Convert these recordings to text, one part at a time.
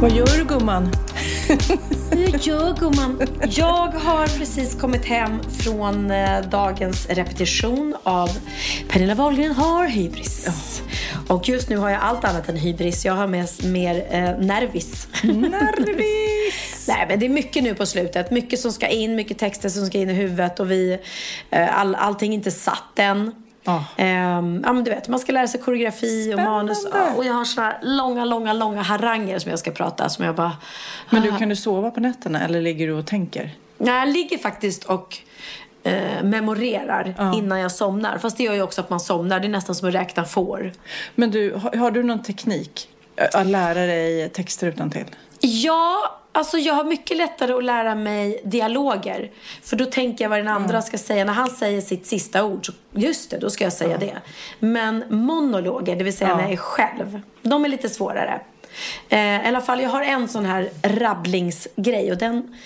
Vad gör du gumman? Jag gör gumman. Jag har precis kommit hem från eh, dagens repetition av Pernilla Wahlgren har hybris. Och just nu har jag allt annat än hybris. Jag har mest mer eh, nervis. Nervis! Nej, men det är mycket nu på slutet. Mycket som ska in, mycket texter som ska in i huvudet och vi, eh, all, allting är inte satt än. Ja. Ehm, ja, men du vet, man ska lära sig koreografi och manus. Ja, och jag har såna långa, långa, långa haranger som jag ska prata. Som jag bara... Men du, kan du sova på nätterna eller ligger du och tänker? Nej, jag ligger faktiskt och eh, memorerar innan jag somnar. Fast det gör ju också att man somnar. Det är nästan som att räkna får. Men du, har, har du någon teknik att lära dig texter utan till? Ja, alltså jag har mycket lättare att lära mig dialoger. För då tänker jag vad den andra ska säga. När han säger sitt sista ord, så just det, då ska jag säga det. Men monologer, det vill säga när jag är själv, de är lite svårare. Eh, I alla fall, jag har en sån här rabblingsgrej och den,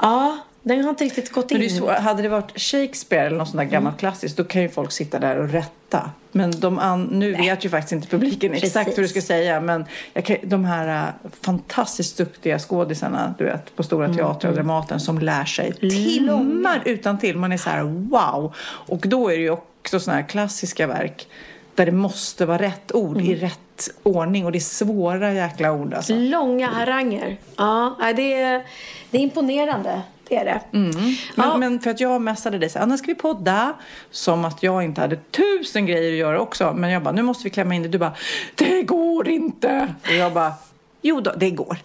ja, den har inte riktigt gått in. Men det är så, hade det varit Shakespeare eller något sånt där gammalt klassiskt då kan ju folk sitta där och rätta. Men de an, nu vet ju faktiskt inte publiken exakt Precis. hur du ska säga. Men kan, de här äh, fantastiskt duktiga skådisarna du vet, på Stora Teatrar och Dramaten som lär sig timmar utan till. Man är så här wow. Och då är det ju också såna här klassiska verk där det måste vara rätt ord i rätt ordning. Och det är svåra jäkla ord alltså. Långa haranger. Ja, nej, det är, det är imponerande. Det är det. Men, Ja. men för att jag messade dig så här, "Anna ska vi podda? Som att jag inte hade tusen grejer att göra också. Men jag bara, nu måste vi klämma in det. Du bara, det går inte. Och jag bara, jo då, det går.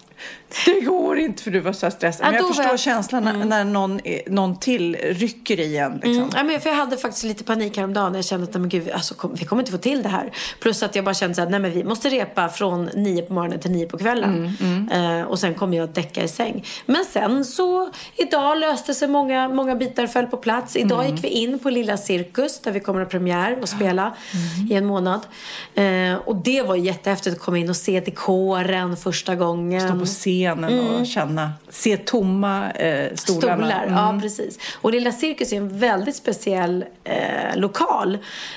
Det går inte för du var så stressad. Ja, Men jag förstår jag- känslan när, när någon, någon till rycker i en. Liksom. Mm, ja, men för jag hade faktiskt lite panik häromdagen när jag kände att men gud, alltså, kom, vi kommer inte få till det här. Plus att jag bara kände här, nej men vi måste repa från nio på morgonen till nio på kvällen. Eh, och sen kommer jag att däcka i säng. Men sen så, idag löste sig många, många bitar föll på plats. Idag gick vi in på Lilla Cirkus där vi kommer att premiär och spela i en månad. Eh, och det var jättehäftigt att komma in och se dekoren första gången. Scenen och känna, se tomma eh, stolarna. Stolar, Mm. ja precis. Och Lilla Cirkus är en väldigt speciell eh, lokal.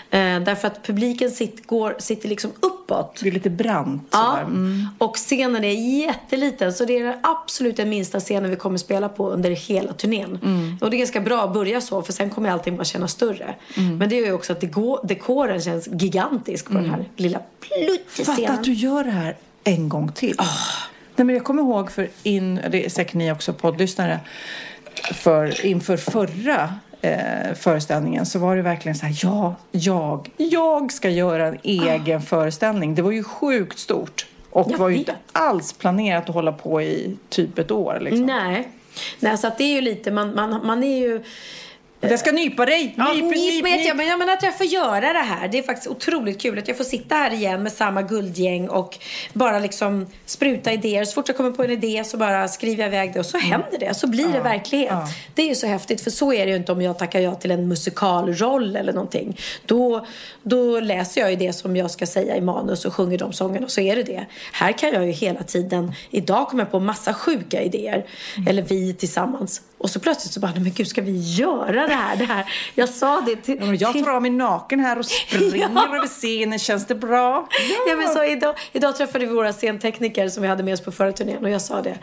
Eh, därför att publiken sitt, går, sitter liksom uppåt. Det är lite brant. Ja. Mm. och scenen är jätteliten så det är den absolut den minsta scenen vi kommer spela på under hela turnén. Mm. Och det är ganska bra att börja så för sen kommer allting bara kännas större. Mm. Men det gör ju också att deko- dekoren känns gigantisk på den här lilla Fatta pluttscenen. att du gör det här en gång till. Nej, men jag kommer ihåg för in, det är säkert ni också poddlyssnare, för inför förra eh, föreställningen så var det verkligen så här, ja, jag, jag ska göra en egen föreställning. Det var ju sjukt stort och Jag var ju vet. inte alls planerat att hålla på i typ ett år. Liksom. Nej. Nej, så att det är ju lite, man, man, man är ju Jag ska nypa dig! Ja, nyp, nyp, nyp, jag, men, ja, men att jag får göra det här. Det är faktiskt otroligt kul att jag får sitta här igen med samma guldgäng och bara liksom spruta idéer. Så fort jag kommer på en idé så bara skriver jag iväg det och så händer det. Så blir det verklighet. Det är ju så häftigt för så är det ju inte om jag tackar ja till en musikalroll eller någonting. Då, då läser jag ju det som jag ska säga i manus och sjunger de sångerna och så är det det. Här kan jag ju hela tiden, idag kommer jag på massa sjuka idéer. Eller vi tillsammans. Och så plötsligt så bara, men gud ska vi göra det här? Det här. Jag sa det till... Ja, jag tar av mig naken här och springer Ja. över scenen. Känns det bra? Ja, men så idag, idag träffade vi våra scentekniker som vi hade med oss på förra turnén och jag sa det.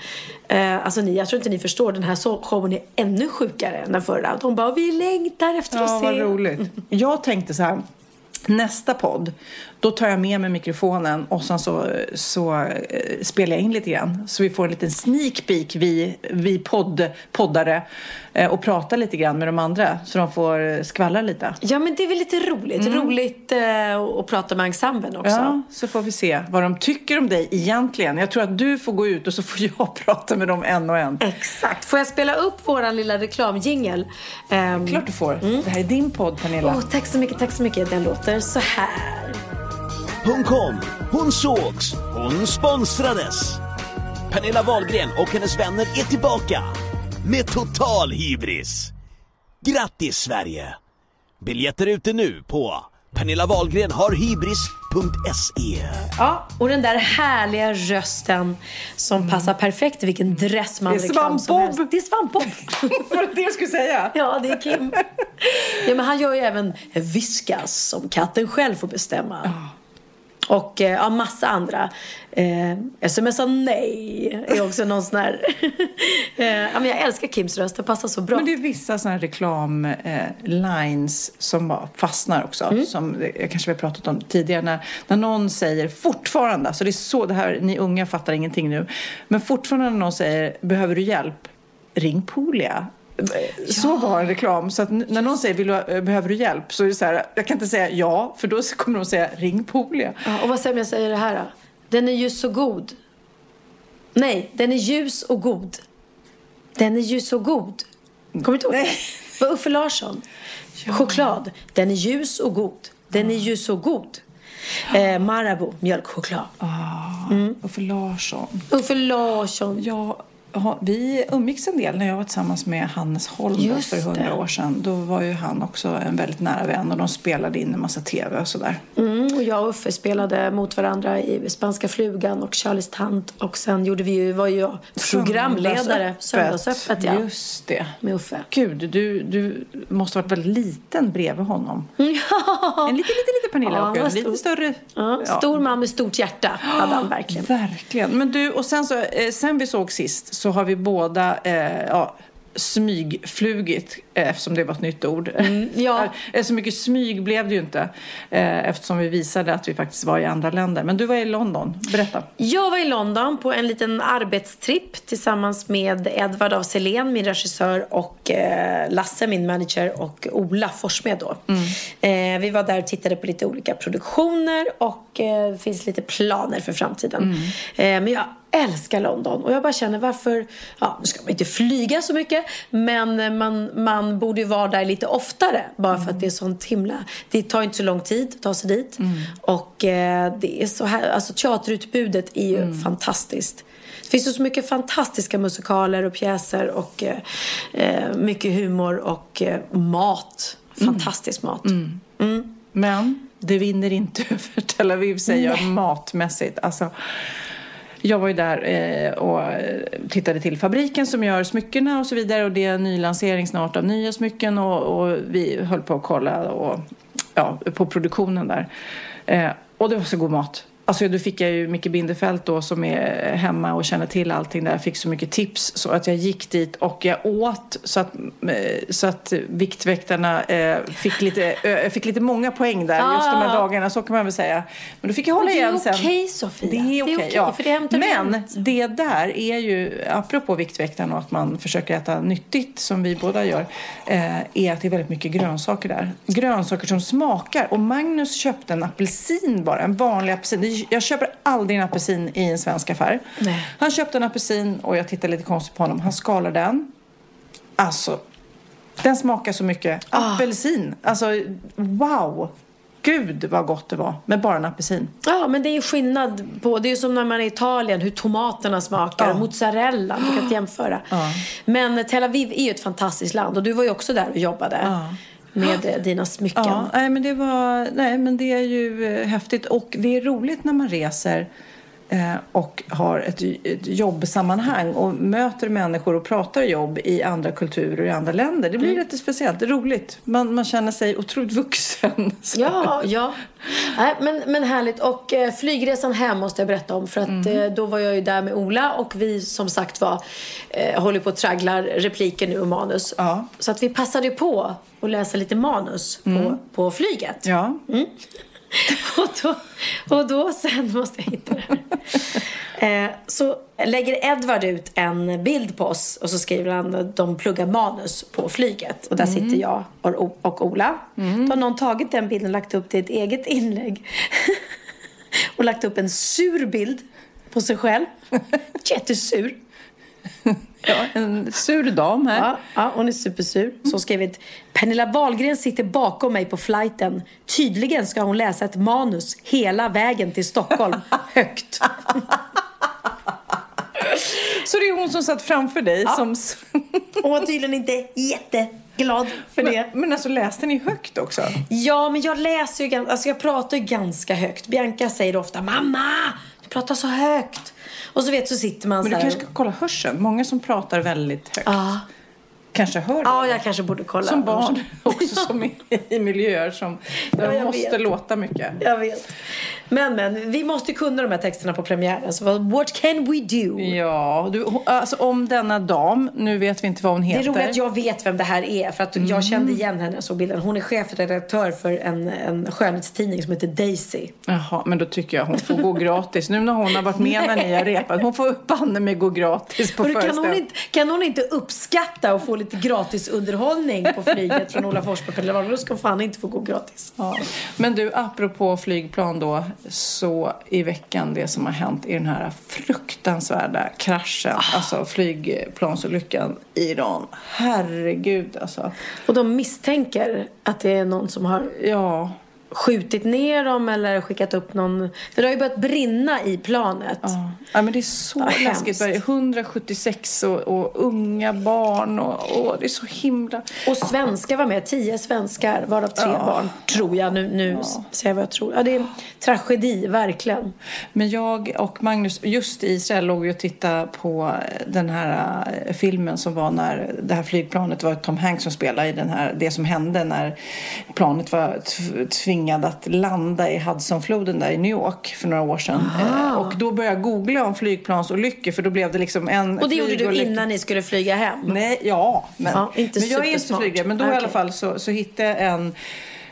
Eh, alltså ni, jag tror inte ni förstår, den här showen är ännu sjukare än den förra. De bara, vi längtar efter Ja, att se. vad roligt. Jag tänkte så här. Nästa podd, då tar jag med mig mikrofonen och sen så, så eh, spelar jag in lite grann. Så vi får en liten sneak peek, vi, vi podd, poddare, eh, och pratar lite grann med de andra. Så de får skvallra lite. Ja, men det är väl lite roligt. Roligt eh, att prata med ensemblen också. Ja, så får vi se vad de tycker om dig egentligen. Jag tror att du får gå ut och så får jag prata med dem en och en. Exakt. Får jag spela upp vår lilla reklamjingel? Um, Klart du får. Det här är din podd, Pernilla. Åh, tack så mycket, tack så mycket. Den låter så här. Hon kom, hon sågs, hon sponsrades. Pernilla Wahlgren och hennes vänner är tillbaka med total hybris. Grattis Sverige! Biljetter ute nu på pernillawahlgrenharhybris.se Ja, och den där härliga rösten som passar perfekt i vilken Det är reklam som Svampbob. helst. Det är Svampbob. Var det det jag skulle säga? Ja, det är Kim. Ja, men han gör ju även Viskas som katten själv får bestämma. Och eh, ja, massa andra. Eh, Smsa nej är också någon sån här... eh, men jag älskar Kims röst, den passar så bra. Men det är vissa sådana reklamlines eh, som bara fastnar också. Mm. Som jag kanske vi har pratat om tidigare. När, när någon säger fortfarande, så det är så, det här, ni unga fattar ingenting nu. Men fortfarande när någon säger, behöver du hjälp? Ring Polia. Så var en reklam. Så när någon säger, Vill du, behöver du hjälp? Så är det så här, jag kan inte säga ja, för då kommer de säga, ring Polia. Ja, och vad säger om jag säger det här då? Den är ju så god. Nej, den är ljus och god. Den är ju så god. Kommer du inte ihåg det? Det var Uffe Larsson. Choklad. Den är ljus och god. Den är ju så god. Eh, Marabou, mjölkchoklad. Uffe Larsson. Uffe Larsson. Ja, vi umgicks en del när jag var tillsammans med Hannes Holm för hundra år sedan. Då var ju han också en väldigt nära vän och de spelade in en massa tv och sådär. Mm, och jag och Uffe spelade mot varandra i Spanska flugan och Charlies tant. Och sen gjorde vi ju, var ju jag programledare. Söndagsöppet, ja. Just det. Med Uffe. Gud, du, du måste ha varit väldigt liten bredvid honom. En liten, liten, liten Pernilla Ja, en lite större. Ja, stor man med stort hjärta hade han verkligen. Verkligen. Men du, och sen, så, eh, sen vi såg sist så har vi båda eh, ja, smygflugit, eh, eftersom det var ett nytt ord. ja. Eh, Så mycket smyg blev det ju inte, eh, eftersom vi visade att vi faktiskt var i andra länder. Men du var i London. Berätta. Jag var i London på en liten arbetstripp tillsammans med Edvard af Sillén, min regissör, och Lasse, min manager, och Ola Forssmed då. Eh, vi var där och tittade på lite olika produktioner och det finns lite planer för framtiden. Eh, men jag älskar London och jag bara känner varför, ja nu ska man inte flyga så mycket men man, man borde ju vara där lite oftare bara för att det är sånt himla, det tar inte så lång tid att ta sig dit och eh, det är så här, alltså teaterutbudet är ju fantastiskt. Det finns så mycket fantastiska musikaler och pjäser och eh, eh, mycket humor och eh, mat. Fantastisk mat. Men det vinner inte över Tel Aviv säger jag matmässigt. Alltså, jag var ju där eh, och eh, tittade till fabriken som gör smyckena och så vidare och det är en nylansering snart av nya smycken och, och vi höll på att kolla och, ja, på produktionen där. Eh, och det var så god mat. Alltså då fick jag ju Micke Bindefeld då som är hemma och känner till allting där. Jag fick så mycket tips så att jag gick dit och jag åt så att, eh, så att Viktväktarna eh, fick, lite, jag fick lite många poäng där just de här dagarna. Så kan man väl säga. Men då fick jag hålla Men det är igen sen. okej, Sofia. Det är okej, okej, ja. för det hämtar vi Men det där är ju, apropå Viktväktarna och att man försöker äta nyttigt som vi båda gör, eh, är att det är väldigt mycket grönsaker där. Grönsaker som smakar. Och Magnus köpte en apelsin bara, en vanlig apelsin. Jag köper aldrig en apelsin i en svensk affär. Nej. Han köpte en apelsin och jag tittade lite konstigt på honom. Han skalar den. Alltså, den smakar så mycket. Ah. Apelsin. Alltså, wow! Gud vad gott det var med bara en apelsin. Ja, men det är ju skillnad på, det är ju som när man är i Italien, hur tomaterna smakar, Ja. mozzarella, du kan inte jämföra. Men Tel Aviv är ju ett fantastiskt land och du var ju också där och jobbade med dina smycken. Ja, nej, men det var, nej, men det är ju eh, häftigt. Och det är roligt när man reser och har ett, ett jobbsammanhang och möter människor och pratar jobb i andra kulturer i andra länder. Det blir Mm. lite speciellt, det är roligt. Man, man känner sig otroligt vuxen. Så- Ja, ja. Nej, men, men härligt. Och eh, flygresan hem måste jag berätta om. För att Mm. eh, då var jag ju där med Ola och vi som sagt var eh, håller på att tragglar repliker nu och manus. Ja. Så att vi passade på att läsa lite manus på, på flyget. Ja. Och, då, och då sen måste jag hitta det här. Eh, så lägger Edvard ut en bild på oss och så skriver han att de pluggar manus på flyget. Och där sitter jag och, och Ola. Då har någon tagit den bilden och lagt upp till ett eget inlägg. och lagt upp en sur bild på sig själv. Jättesur. Ja, en sur dam här. Ja, ja, hon är supersur. Så har skrivit Pernilla Wahlgren sitter bakom mig på flighten. Tydligen ska hon läsa ett manus hela vägen till Stockholm. Högt. Så det är hon som satt framför dig som... Hon var tydligen inte jätteglad för det. Men, men alltså läste ni högt också? Ja, men jag läser ju ganska, alltså jag pratar ju ganska högt. Bianca säger ofta Mamma, du pratar så högt. Och så vet så sitter man Men så du här. kanske ska kolla hörseln. Många som pratar väldigt högt Ja, kanske hör ja, det. jag kanske borde kolla. Som barn också, som i, i miljöer som där Ja, måste vet. låta mycket. Jag vet. Men, men, vi måste kunna de här texterna på premiären. Så what can we do? Ja, du, alltså om denna dam, nu vet vi inte vad hon Det heter. är roligt att jag vet vem det här är. För att jag kände igen henne såg bilden. Hon är chefredaktör för en, en skönhetstidning som heter Daisy. Jaha, men då tycker jag hon får gå gratis. Nu när hon har varit med när ni har repat, hon får banne mig gå gratis på Och kan, hon föreställningen. inte, kan hon inte uppskatta och få lite gratis underhållning på flyget från Ola Forsberg Wahlgren, då ska fan inte få gå gratis. Ja. Men du, apropå flygplan då, så i veckan det som har hänt i den här fruktansvärda kraschen, alltså flygplansolyckan i Iran. Herregud alltså. Och de misstänker att det är någon som har Ja, skjutit ner dem eller skickat upp någon... För det har ju börjat brinna i planet. ja. ja men det är så Vad läskigt. hemskt. 176 och, och unga barn och, och det är så himla... Och svenskar var med, tio svenskar varav tre Ja. barn, tror jag. Nu, nu säger jag vad jag tror. Ja, det är tragedi, verkligen. Men jag och Magnus, just i Israel, låg vi och tittade på den här eh, filmen som var när det här flygplanet var Tom Hanks som spelade i den här, det som hände när planet var tv- tvingad att landa i Hudsonfloden där i New York för några år sedan. Eh, Och då började jag googla om flygplansolyckor för då blev det liksom en Och det gjorde du innan ni skulle flyga hem? Nej, ja. Men, Ja, inte men jag är inte flygrädd. Men då i Okej. alla fall så, så hittade jag en,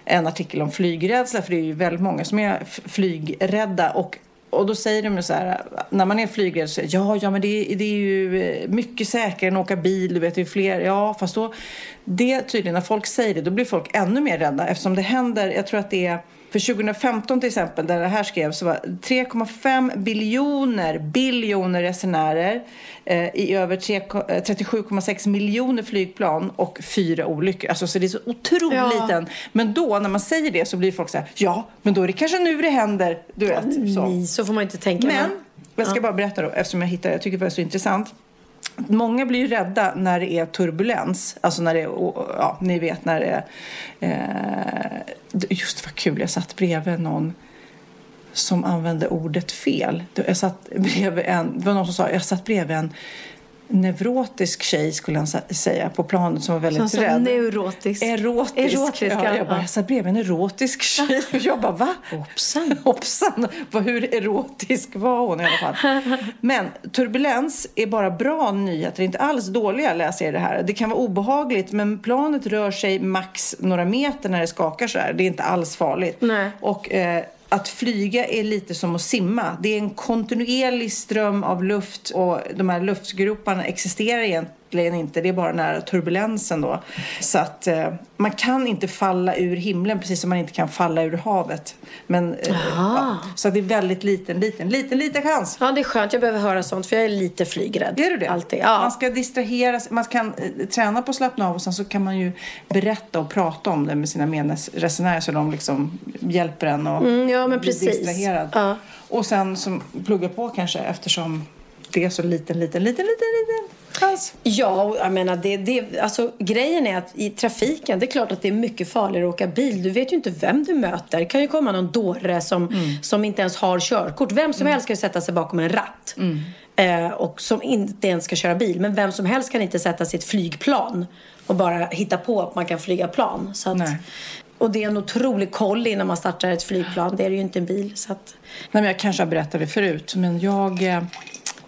en artikel om flygrädsla. För det är ju väldigt många som är flygrädda. Och, och då säger de ju så här, när man är flygrädd så säger ja, ja men det, är- det är ju eh, mycket säkrare än att åka bil. Du vet, det är fler. Ja, fast då, det tydligen, när folk säger det, då blir folk ännu mer rädda. Eftersom det händer, jag tror att det är för 2015 till exempel, där det här skrevs, så var 3,5 biljoner, biljoner resenärer eh, i över 3 eh, 37,6 miljoner flygplan och fyra olyckor. Alltså, så det är så otroligt Ja. liten. Men då, när man säger det, så blir folk så här, ja, men då är det kanske nu det händer. Du vet, så. Nej, så får man inte tänka. Men, jag ska bara berätta då, eftersom jag hittade, jag tycker det var så intressant. Många blir ju rädda när det är turbulens. Alltså när det är, ja, ni vet när det är... Eh, just vad kul, jag satt bredvid någon som använde ordet fel. Jag satt bredvid en, det var någon som sa, jag satt bredvid en neurotisk tjej skulle han sä- säga på planet som var väldigt Som rädd. neurotisk. Erotisk. Erotisk, ja, ja. jag, bara, jag satt bredvid en erotisk tjej och jag bara va? Hoppsan. Hoppsan! Hur erotisk var hon i alla fall? Men turbulens är bara bra nyheter, det är inte alls dåliga läser jag det här. Det kan vara obehagligt men planet rör sig max några meter när det skakar så här. Det är inte alls farligt. Nej. Och eh, att flyga är lite som att simma. Det är en kontinuerlig ström av luft och de här luftgroparna existerar egentligen inte. Det är bara den här turbulensen då. Så att eh, man kan inte falla ur himlen precis som man inte kan falla ur havet. Men, eh, ja, så det är väldigt liten, liten, liten, liten chans. Ja, det är skönt. Jag behöver höra sånt för jag är lite flygrädd. Är du det? Alltid. Ja. Man ska distraheras, man kan eh, träna på att slappna av och sen så kan man ju berätta och prata om det med sina medresenärer så de liksom hjälper en och Mm, ja, men bli precis. distraherad. Ja. Och sen som plugga på kanske eftersom det är så liten, liten, liten, liten, liten chans. Ja, jag menar, det, det, alltså, grejen är att i trafiken, det är klart att det är mycket farligare att åka bil. Du vet ju inte vem du möter. Det kan ju komma någon dåre som, som inte ens har körkort. Vem som helst ska ju sätta sig bakom en ratt. Eh, och som inte ens ska köra bil. Men vem som helst kan inte sätta sig i ett flygplan och bara hitta på att man kan flyga plan. Så att, och det är en otrolig koll innan man startar ett flygplan. Det är det ju inte en bil. Så att, Nej, men jag kanske har berättat det förut, men jag, eh,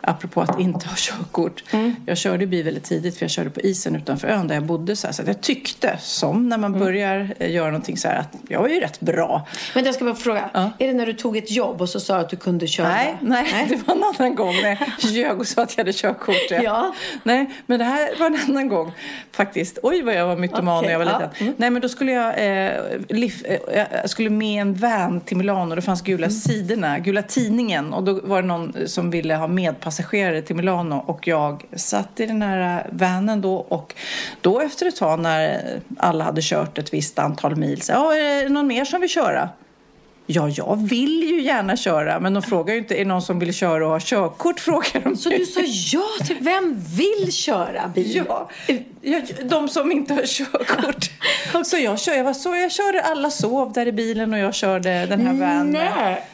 apropå att inte ha körkort, jag körde bil väldigt tidigt för jag körde på isen utanför ön där jag bodde. Så, här, så jag tyckte, som när man börjar eh, göra någonting så här, att jag var ju rätt bra. men jag ska bara fråga. Ja. Är det när du tog ett jobb och så sa att du kunde köra? Nej, nej, det var en annan gång när jag ljög och sa att jag hade körkort. Ja. Nej, men det här var en annan gång faktiskt. Oj, vad jag var mytoman Okej, när jag var ja. liten. Mm. Nej, men då skulle jag, eh, liv, eh, jag skulle med en van till Milano. Det fanns gula Mm. sidorna, gula tidningen. Och då var det någon som ville ha passagerare till Milano. Och jag satt i den här vanen då. Och då efter ett tag när alla hade kört ett visst antal mil. Så, ja, är det någon mer som vill köra? Ja, jag vill ju gärna köra, men de frågar ju inte, är någon som vill köra och ha körkort? Frågar de Så du sa ja till vem vill köra bil? Ja, ja, de som inte har körkort. Så jag, kör, jag, var så, jag körde, alla sov där i bilen och jag körde den här vanen.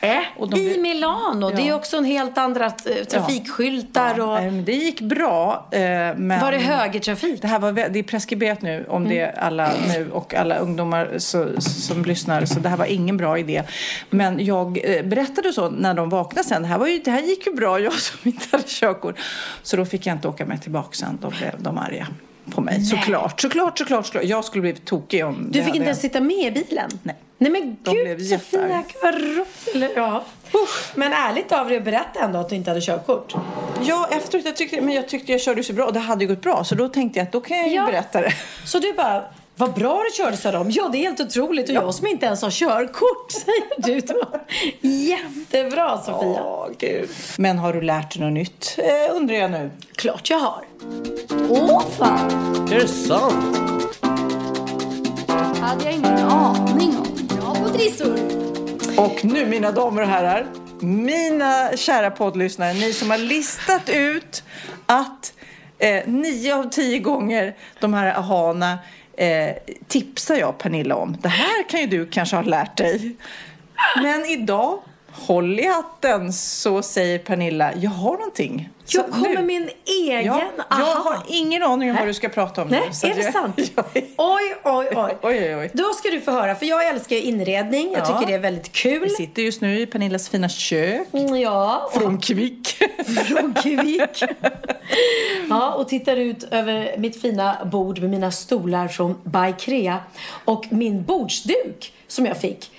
Nej, Och de- i Milano. Det är Ja. också en helt andra eh, trafikskyltar och... Nej, men Det gick bra. eh, Men Var det högertrafik? Det här var, det är preskriberat nu om det är alla nu och alla ungdomar så, som lyssnar. Så det här var ingen bra idé. Men jag eh, berättade så när de vaknade sen. Det här, var ju, det här gick ju bra, jag som inte hade körkort. Så då fick jag inte åka med tillbaka sen. Då blev de arga på mig. Såklart, såklart, såklart, såklart. Jag skulle blivit tokig om Du fick hade inte ens sitta med i bilen? Nej. Nej men De blev gud Sofia, vad roligt. Ja. Men ärligt av dig att berätta ändå att du inte hade körkort. Ja, efteråt. Jag tyckte, men jag tyckte jag körde så bra och det hade ju gått bra. Så då tänkte jag att då kan jag ju Ja. berätta det. Så du bara, vad bra du körde sa de. Ja det är helt otroligt och jag som inte ens har körkort säger du då. Jättebra Sofia. Åh, gud. Men har du lärt dig något nytt? Eh, undrar jag nu. Klart jag har. Åh fan, Är det sant? hade jag ingen aning om. Bra på trissor. Och nu mina damer och herrar, mina kära poddlyssnare, ni som har listat ut att eh, nio av tio gånger de här ahana eh, tipsar jag Pernilla om. Det här kan ju du kanske ha lärt dig. Men idag, håll i hatten, så säger Pernilla, jag har någonting. Jag Så kommer nu- min egen Ja, jag har ingen aning om vad du ska prata om Nej, nu. så är det jag- sant? Jag- Oj, oj, oj. Oj, oj, oj. Då ska du få höra, för jag älskar inredning. Jag Ja. tycker det är väldigt kul. Vi sitter just nu i Pernillas fina kök. Mm, Ja, och Från Kvick. från Kvik. Ja, och tittar ut över mitt fina bord med mina stolar från Baikrea. Och min bordsduk som jag fick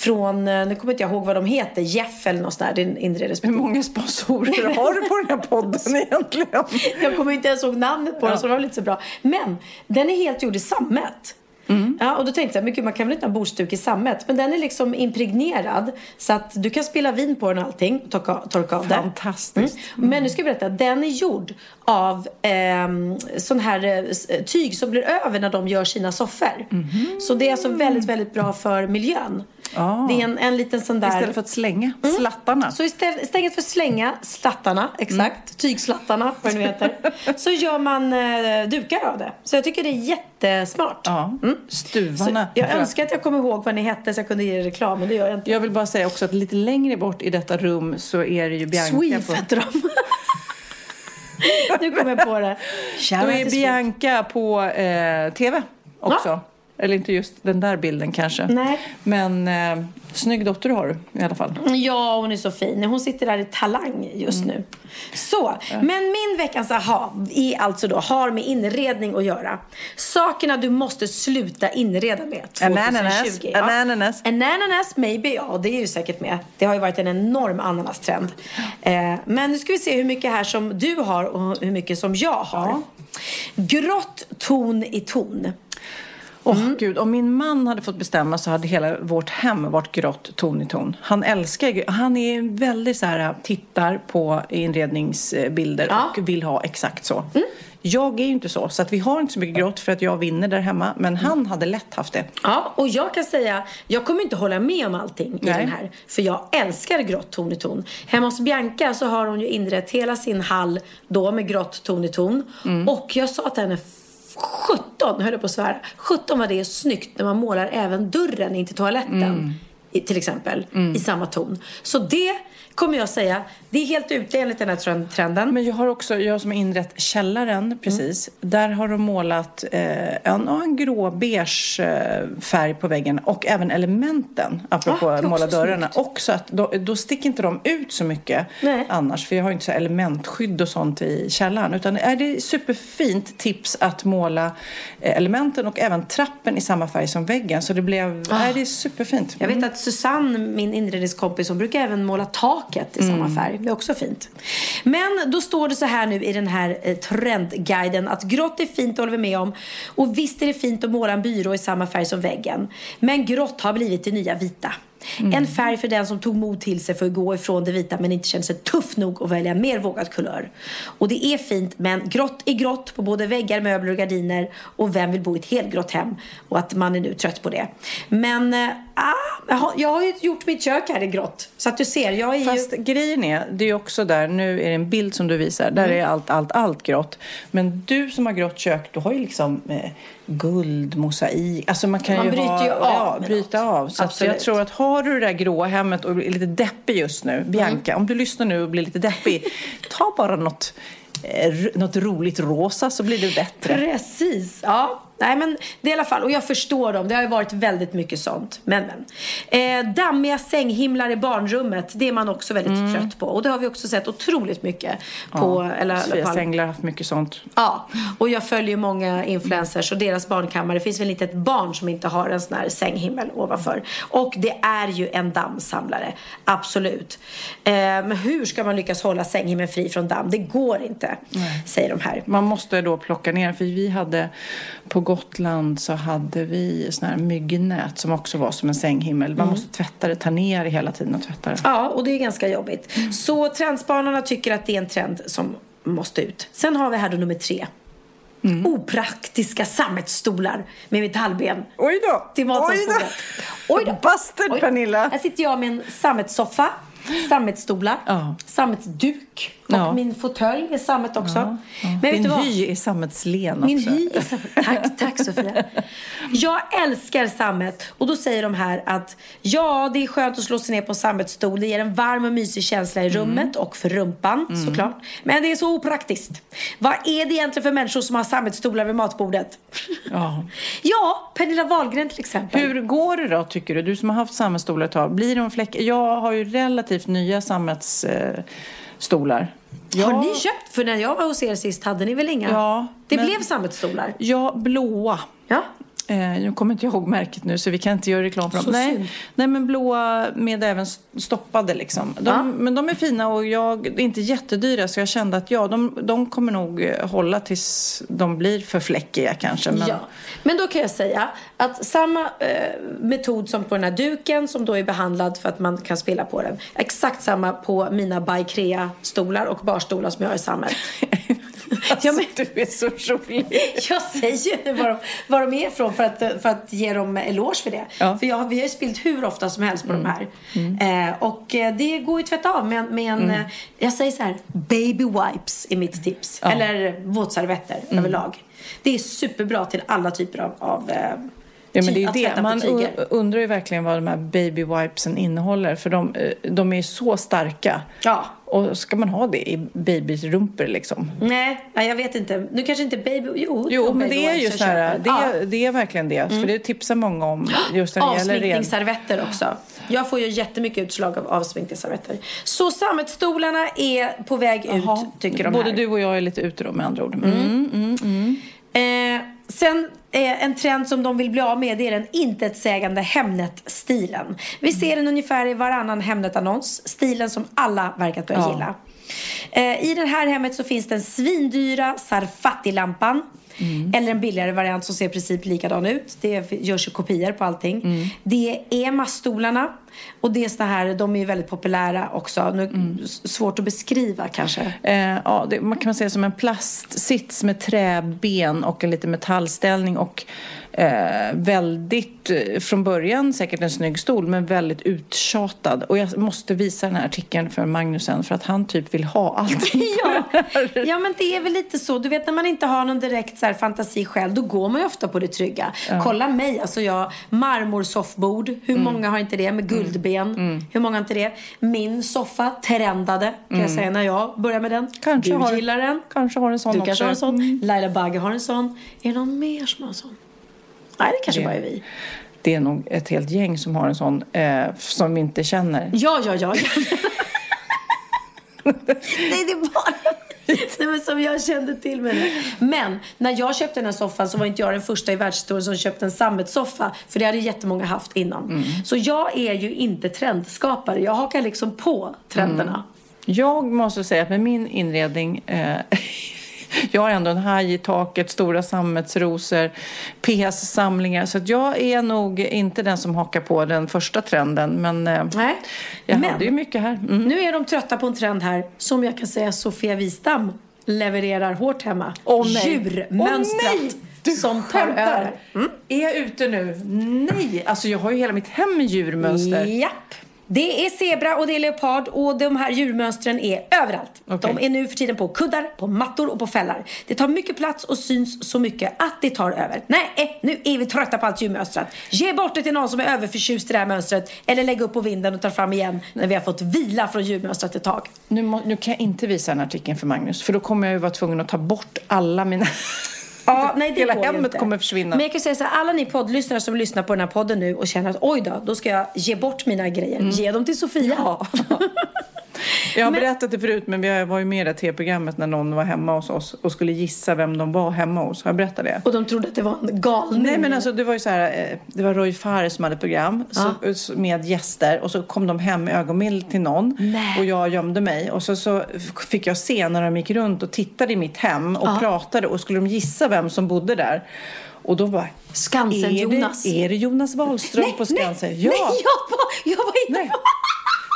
från, eh, nu kommer inte jag ihåg vad de heter, Jeff eller något sånt där. Är en Hur inredningsbutik. många sponsorer har du på den här podden egentligen? Jag kommer inte ens ihåg namnet på den så det var lite så bra. Men den är helt gjord i sammet. Mm. Ja, och då tänkte jag, men gud, man kan väl inte ha bordsduk i sammet? Men den är liksom impregnerad så att du kan spilla vin på den och allting och torka, torka av det. Fantastiskt. Mm. Men nu ska jag berätta, den är gjord av ehm, sån här eh, s- tyg som blir över när de gör sina soffor. Mhm. Så det är alltså väldigt, väldigt bra för miljön. Ah. Det är en, en liten sån där... Istället för att slänga slattarna. Så istället, istället för att slänga slattarna, exakt, tygslattarna, vad det nu heter, så gör man eh, dukar av det. Så jag tycker det är jättesmart. Ja, Så stuvarna. jag tror önskar att jag kommer ihåg vad ni hette så jag kunde ge er reklam, men det gör jag inte. Jag vill bara säga också att lite längre bort i detta rum så är det ju Bianca Sweef på... heter de. nu kommer jag på det. Då är. Bianca på eh, TV också. Eller inte just den där bilden kanske. Nej. Men eh, snygg dotter har du i alla fall. Ja, hon är så fin. Hon sitter där i Talang just Mm. nu. Så, men min veckans aha är alltså då, har med inredning att göra. Sakerna du måste sluta inreda med 2020. Ananas, Ja. ananas. Ananas, maybe. Ja, det är ju säkert med. Det har ju varit en enorm ananastrend. Eh, men nu ska vi se hur mycket här som du har och hur mycket som jag har. Grått ton i ton. Åh Mm. gud, om min man hade fått bestämma så hade hela vårt hem varit grått ton i ton. Han älskar ju- han är väldigt så här, tittar på inredningsbilder Ja. och vill ha exakt så. Jag är ju inte så, så att vi har inte så mycket grått för att jag vinner där hemma. Men han hade lätt haft det. Ja, och jag kan säga, jag kommer inte hålla med om allting i Nej. den här. För jag älskar grått ton i ton. Hemma hos Bianca så har hon ju inrett hela sin hall då med grått ton i ton. Mm. Och jag sa till henne 17, höll jag på att svära. 17 var det snyggt när man målar även dörren in till toaletten. Mm. I, till exempel. I samma ton. Så det kommer jag säga, det är helt ute enligt den här trend- trenden. Men jag har också, jag som har inrett källaren precis, där har de målat eh, en, en grå-beige eh, färg på väggen och även elementen, apropå Ah, det måla dörrarna. snyggt. Också att då, då sticker inte de ut så mycket Nej. annars, för jag har ju inte så elementskydd och sånt i källaren. Utan är det superfint tips att måla eh, elementen och även trappen i samma färg som väggen. Så det blev, det är superfint. Jag vet att Susanne, min inredningskompis, hon brukar även måla taket i samma färg. Det är också fint. Men då står det så här nu i den här eh, trendguiden att grått är fint, håller vi med om. Och visst är det fint att måla en byrå i samma färg som väggen. Men grått har blivit det nya vita. En färg för den som tog mod till sig för att gå ifrån det vita men inte kände sig tuff nog att välja en mer vågad kulör. Och det är fint men grått är grått på både väggar, möbler och gardiner. Och vem vill bo i ett helgrått hem? Och att man är nu trött på det. Men jag, har, jag har ju gjort mitt kök här i grått. Så att du ser, jag är ju... Fast grejen är, det är ju också där, nu är det en bild som du visar, där är allt, allt, allt grått. Men du som har grått kök, du har ju liksom eh, guld, mosaik, alltså man kan Man ju bryter ha, ju av ja, bryta av. Så att Absolut. jag tror att har du det där gråa hemmet och är lite deppig just nu, Bianca, om du lyssnar nu och blir lite deppig, ta bara något, eh, något roligt rosa så blir det bättre. Precis, ja. Nej men det är i alla fall, och jag förstår dem. Det har ju varit väldigt mycket sånt. Men men. Eh, dammiga sänghimlar i barnrummet, det är man också väldigt Mm. trött på. Och det har vi också sett otroligt mycket på. eller, Sofia på- Sänglar har haft mycket sånt. Ja, och jag följer många influencers och deras barnkammare. Det finns väl inte ett barn som inte har en sån här sänghimmel ovanför. Och det är ju en dammsamlare, absolut. Eh, men hur ska man lyckas hålla sänghimmeln fri från damm? Det går inte, säger de här. Man måste då plocka ner, för vi hade på Gotland så hade vi sån här myggnät som också var som en sänghimmel. Man måste tvätta det, ta ner det hela tiden och tvätta det. Ja, och det är ganska jobbigt. Så trendspanarna tycker att det är en trend som måste ut. Sen har vi här då nummer tre. Opraktiska sammetsstolar med metallben. Oj då! Till matsalsbordet. Oj då! Oj. Pernilla! Här sitter jag med en sammetssoffa, sammetsstolar, Ja. sammetsduk och Ja. min fåtölj är sammet också. Men vet du vad? hy är sammetslen Min också. hy är sammet. Tack, tack Sofia. Jag älskar sammet. Och då säger de här att ja, det är skönt att slå sig ner på en sammetsstol. Det ger en varm och mysig känsla i Mm. rummet och för rumpan såklart. Men det är så opraktiskt. Vad är det egentligen för människor som har sammetsstolar vid matbordet? Ja. Ja, Pernilla Wahlgren till exempel. Hur går det då, tycker du? Du som har haft sammetsstolar ett tag. Blir de fläck... Jag har ju relativt nya sammetsstolar. Har ni köpt? För när jag var hos er sist hade ni väl inga? Ja, Det men- blev sammetsstolar. Ja, blåa. Ja. Eh, nu kommer inte jag ihåg märket nu så vi kan inte göra reklam för dem. Så synd. Nej, nej, men blåa med även stoppade liksom. De, Ja. Men de är fina och jag, är inte jättedyra så jag kände att ja, de, de kommer nog eh, hålla tills de blir för fläckiga kanske. Men, Ja, men då kan jag säga att samma eh, metod som på den här duken som då är behandlad för att man kan spela på den. Exakt samma på mina Baikrea stolar och barstolar som jag har i sammet. Alltså, Ja, men- Du är så rolig. Jag säger ju var de, var de är ifrån för att, för att ge dem eloge för det. Ja. För jag, vi har ju spilt hur ofta som helst på de här. Eh, och eh, det går ju tvätt av med, med en, eh, jag säger så här, baby wipes är mitt tips. Eller våtservetter överlag. Det är superbra till alla typer av, av eh, Ja, men det är det. Man undrar ju verkligen vad de här baby wipesen innehåller. För de, eh, de är ju så starka. Ja. Och ska man ha det i babyrumpor liksom? Nej, jag vet inte. Nu kanske inte baby... Jo, Jo, men det är ju så här, det, Ja. är, det är verkligen det. För det tipsar många om just när det gäller. Avsminkningsservetter också. Jag får ju jättemycket utslag av avsminkningsservetter. Så sammetsstolarna är på väg Jaha. ut, tycker de Både här. du och jag är lite ute då med andra ord. Mm. Eh, sen eh, en trend som de vill bli av med är den intetsägande Hemnet-stilen. Vi ser den ungefär i varannan Hemnet-annons. Stilen som alla verkar börja Ja. gilla. Eh, I det här hemmet så finns den svindyra Sarfatti-lampan. Eller en billigare variant som ser i princip likadan ut. Det görs ju kopior på allting. Det är maststolarna. Och det är så här, de är ju väldigt populära också. Nu, s- Svårt att beskriva kanske. Eh, ja, det, man kan man säga som en plastsits med träben och en liten metallställning och eh, väldigt, eh, från början säkert en snygg stol men väldigt uttjatad. Och jag måste visa den här artikeln för Magnus sen för att han typ vill ha allting. Ja, ja, men det är väl lite så. Du vet när man inte har någon direkt så här, fantasi själv, då går man ju ofta på det trygga. Kolla mig, alltså jag, marmorsoffbord. Hur Mm. många har inte det? Med guldben. Hur många har inte det? Min soffa trendade, kan jag säga, när jag började med den. Mm. Kanske du har- gillar den. Kanske har en sån Du också. kanske har en sån. Mm. Laila Bagge har en sån. Är det någon mer som har en sån? Nej, det kanske Det- bara är vi. Det är nog ett helt gäng som har en sån eh, som vi inte känner. Ja, ja, ja. Nej, det är bara Nej, men som jag kände till med det. Men när jag köpte den här soffan så var inte jag den första i världshistorien som köpte en sammetssoffa. För det hade jättemånga haft innan. Så jag är ju inte trendskapare. Jag hakar liksom på trenderna. Jag måste säga att med min inredning eh, Jag har ändå en haj i taket, stora sammetsrosor, PS-samlingar. Så jag är nog inte den som hakar på den första trenden. Men eh, Nej. jag Men- hade ju mycket här. Mm. Nu är de trötta på en trend här som jag kan säga Sofia Wistam levererar hårt hemma. Nej. Djurmönstrat nej! Du som tar skämtar. över. Är jag ute nu? Nej! Alltså jag har ju hela mitt hem med djurmönster. Japp. Det är zebra och det är leopard och de här djurmönstren är överallt. Okej. De är nu för tiden på kuddar, på mattor och på fällar. Det tar mycket plats och syns så mycket att det tar över. Nej, eh, nu är vi trötta på allt djurmönstrat. Ge bort det till någon som är överförtjust i det här mönstret. Eller lägg upp på vinden och ta fram igen när vi har fått vila från djurmönstret ett tag. Nu, må, nu kan jag inte visa den artikeln för Magnus. För då kommer jag ju vara tvungen att ta bort alla mina... Ja, nej, det Hela går hemmet inte. kommer försvinna. Men jag kan säga så här, alla ni poddlyssnare som lyssnar på den här podden nu och känner att oj då, då ska jag ge bort mina grejer. Ge dem till Sofia. Ja. Jag har berättat det förut, men vi var ju med i det tv-programmet när någon var hemma hos oss och skulle gissa vem de var hemma hos. Har jag berättat det? Och de trodde att det var en galning. Nej men alltså det var ju så här, eh, det var Roy Fares som hade program så- med gäster och så kom de hem med ögonbild till någon Nej. och jag gömde mig och så, så fick jag se när de gick runt och tittade i mitt hem och pratade och skulle de gissa vem som bodde där och då bara Skansen-Jonas. Är det, är det Jonas Wahlström på Skansen? Nej, nej, jag var, jag var inte Nej.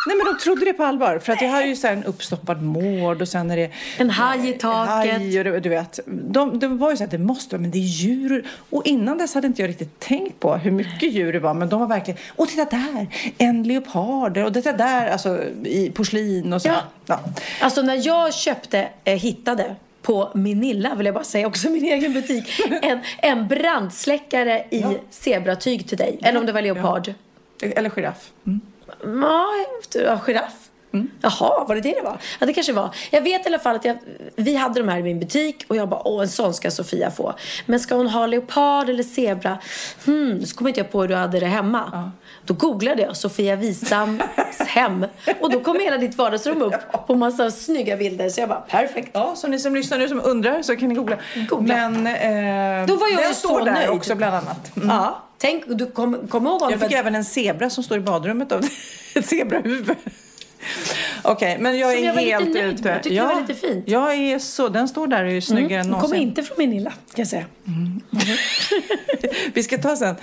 Nej men de trodde det på allvar för att jag har ju så här en uppstoppad mård och sen är det En haj i taket. Haj och du, vet. De, de var ju så att det måste vara, men det är djur. Och innan dess hade inte jag riktigt tänkt på hur mycket djur det var. Men de var verkligen, och titta där, en leopard och det där, alltså i porslin och så. Ja. Ja. Alltså när jag köpte, eh, hittade på Minilla vill jag bara säga, också min egen butik, en, en brandsläckare i zebratyg till dig. Eller om det var leopard. Eller giraff. Mm. Ja, ja giraff. Jaha, var det det det var? Ja, det kanske var. Jag vet i alla fall att jag, vi hade de här i min butik och jag bara, åh, en sån ska Sofia få. Men ska hon ha leopard eller zebra? Hmm, så kom inte jag på hur du hade det hemma. Då googlade jag Sofia Wistams hem och då kom hela ditt vardagsrum upp på massa snygga bilder. Så jag bara, perfekt. Ja, så ni som lyssnar nu som undrar så kan ni googla. Googla. Men eh, Då var jag den ju står så där nöjd. också bland annat. Mm. Ja, tänk, du kom, kom ihåg Jag fick för- även en zebra som står i badrummet av ett zebrahuvud. Okej, men jag Som är jag var lite helt nöjd ute. med. Jag tyckte det var lite fint. Jag är så, den står där och är snyggare än Hon kom någonsin. inte från Minilla, kan jag säga. Vi ska ta sen.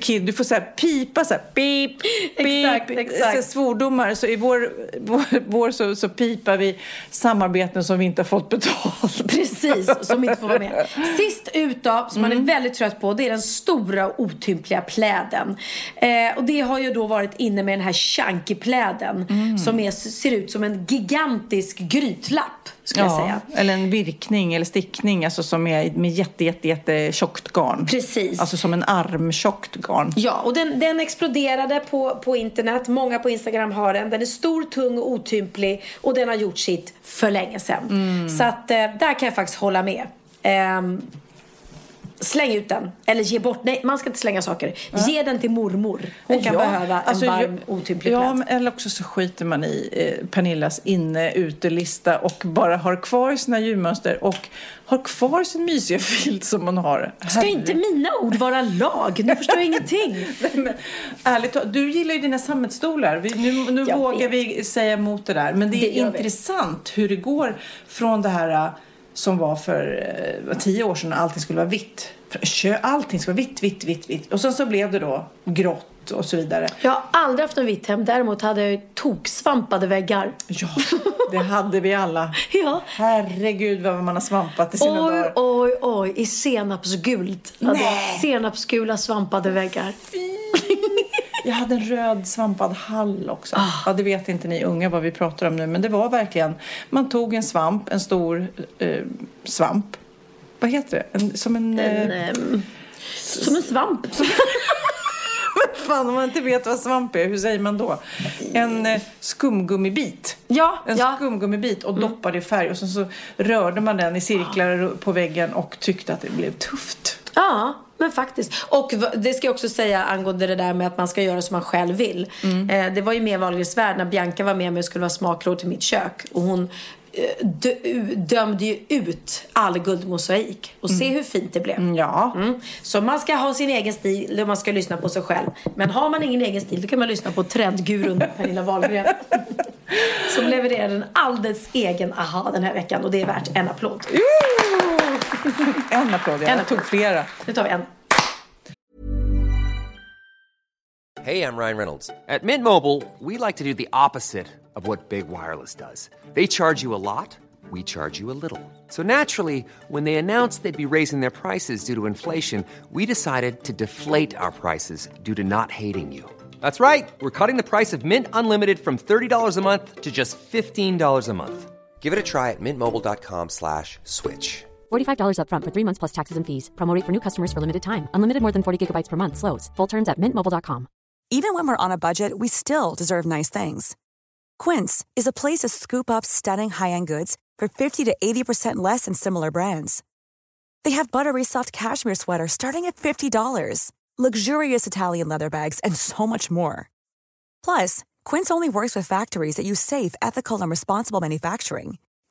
Kid, du får så här pipa så här pip, pip. Exakt, exakt. Så svordomar. Så i vår, vår, vår så, så pipar vi samarbeten som vi inte har fått betalt. Precis, som inte får vara med. Sist ut då, som man är väldigt trött på, det är den stora otympliga pläden. Eh, och det har ju då varit inne med den här chunky-pläden som är, ser ut som en gigantisk grytlapp, skulle jag säga. eller en virkning eller stickning alltså som är med jätte, jätte, jätte tjockt garn. Precis. Alltså som en armtjockt garn. Ja, och den, den exploderade på, på internet. Många på Instagram har den. Den är stor, tung och otymplig och den har gjort sitt för länge sedan. Så att eh, där kan jag faktiskt hålla med. Ehm, släng ut den. Eller ge bort. Nej, man ska inte slänga saker. Ge den till mormor. Hon kan Ja, behöva en alltså, varm, jag- otymplig Ja, men- eller också så skiter man i eh, Pernillas inne-utelista och bara har kvar sina julmönster och har kvar sin mysiga filt som hon har. Ska inte mina ord vara lag? Nu förstår jag ingenting. Nej, men, ärligt du gillar ju dina sammetsstolar. Vi, nu nu Jag vågar vet. vi säga emot det där. Men det, Det är vi. intressant hur det går från det här äh, som var för eh, tio år sedan allting skulle vara vitt. Allting skulle vara vitt, vitt, vitt, vitt. Och sen så blev det då grått och så vidare. Jag har aldrig haft något vitt hem. Däremot hade jag toksvampade väggar. Ja, det hade vi alla. Ja. Herregud vad man har svampat i sina Oj, dagar. oj, oj. I senapsgult. Senapsgula svampade väggar. Jag hade en röd svampad hall också. Ah. Ja, det vet inte ni unga vad vi pratar om nu, men det var verkligen, man tog en svamp, en stor eh, svamp. Vad heter det? En, som en... En, eh, ehm, som en svamp. fan, om man inte vet vad svamp är, hur säger man då? En eh, skumgummibit. Ja, En ja. Mm. skumgummibit och doppade i färg och sen så rörde man den i cirklar på väggen och tyckte att det blev tufft. Ja, men faktiskt. Och det ska jag också säga angående det där med att man ska göra som man själv vill. Eh, det var ju mer Wahlgrens värld när Bianca var med mig och skulle vara smakråd till mitt kök. Och hon eh, dö- dömde ju ut all guldmosaik. Och se hur fint det blev. Ja. Mm. Så man ska ha sin egen stil och man ska lyssna på sig själv. Men har man ingen egen stil då kan man lyssna på trendgurun Pernilla Wahlgren. Som levererade en alldeles egen aha den här veckan och det är värt en applåd. En applåd, ja. En Jag tog flera. Nu tar vi en. Hey, I'm Ryan Reynolds. At Mint Mobile, we like to do the opposite of what Big Wireless does. They charge you a lot, we charge you a little. So naturally, when they announced they'd be raising their prices due to inflation, we decided to deflate our prices due to not hating you. That's right. We're cutting the price of Mint Unlimited from $30 a month to just $15 a month. Give it a try at mintmobile.com slash switch. $45 upfront for three months plus taxes and fees. Promo rate for new customers for limited time. Unlimited more than 40 gigabytes per month. Slows. Full terms at mintmobile.com. Even when we're on a budget, we still deserve nice things. Quince is a place to scoop up stunning high-end goods for 50 to 80% less than similar brands. They have buttery soft cashmere sweaters starting at $50, luxurious Italian leather bags, and so much more. Plus, Quince only works with factories that use safe, ethical, and responsible manufacturing.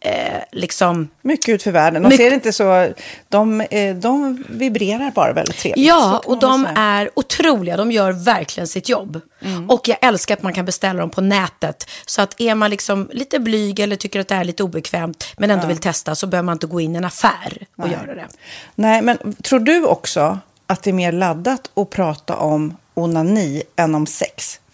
eh, liksom Mycket ut för världen. De Mycket- ser inte så... De, eh, de vibrerar bara väldigt trevligt. Ja, och de säga. är otroliga. De gör verkligen sitt jobb. Mm. Och jag älskar att man kan beställa dem på nätet. Så att är man liksom lite blyg eller tycker att det är lite obekvämt men ändå vill testa så behöver man inte gå in i en affär och göra det. Nej, men tror du också att det är mer laddat att prata om onani än om sex?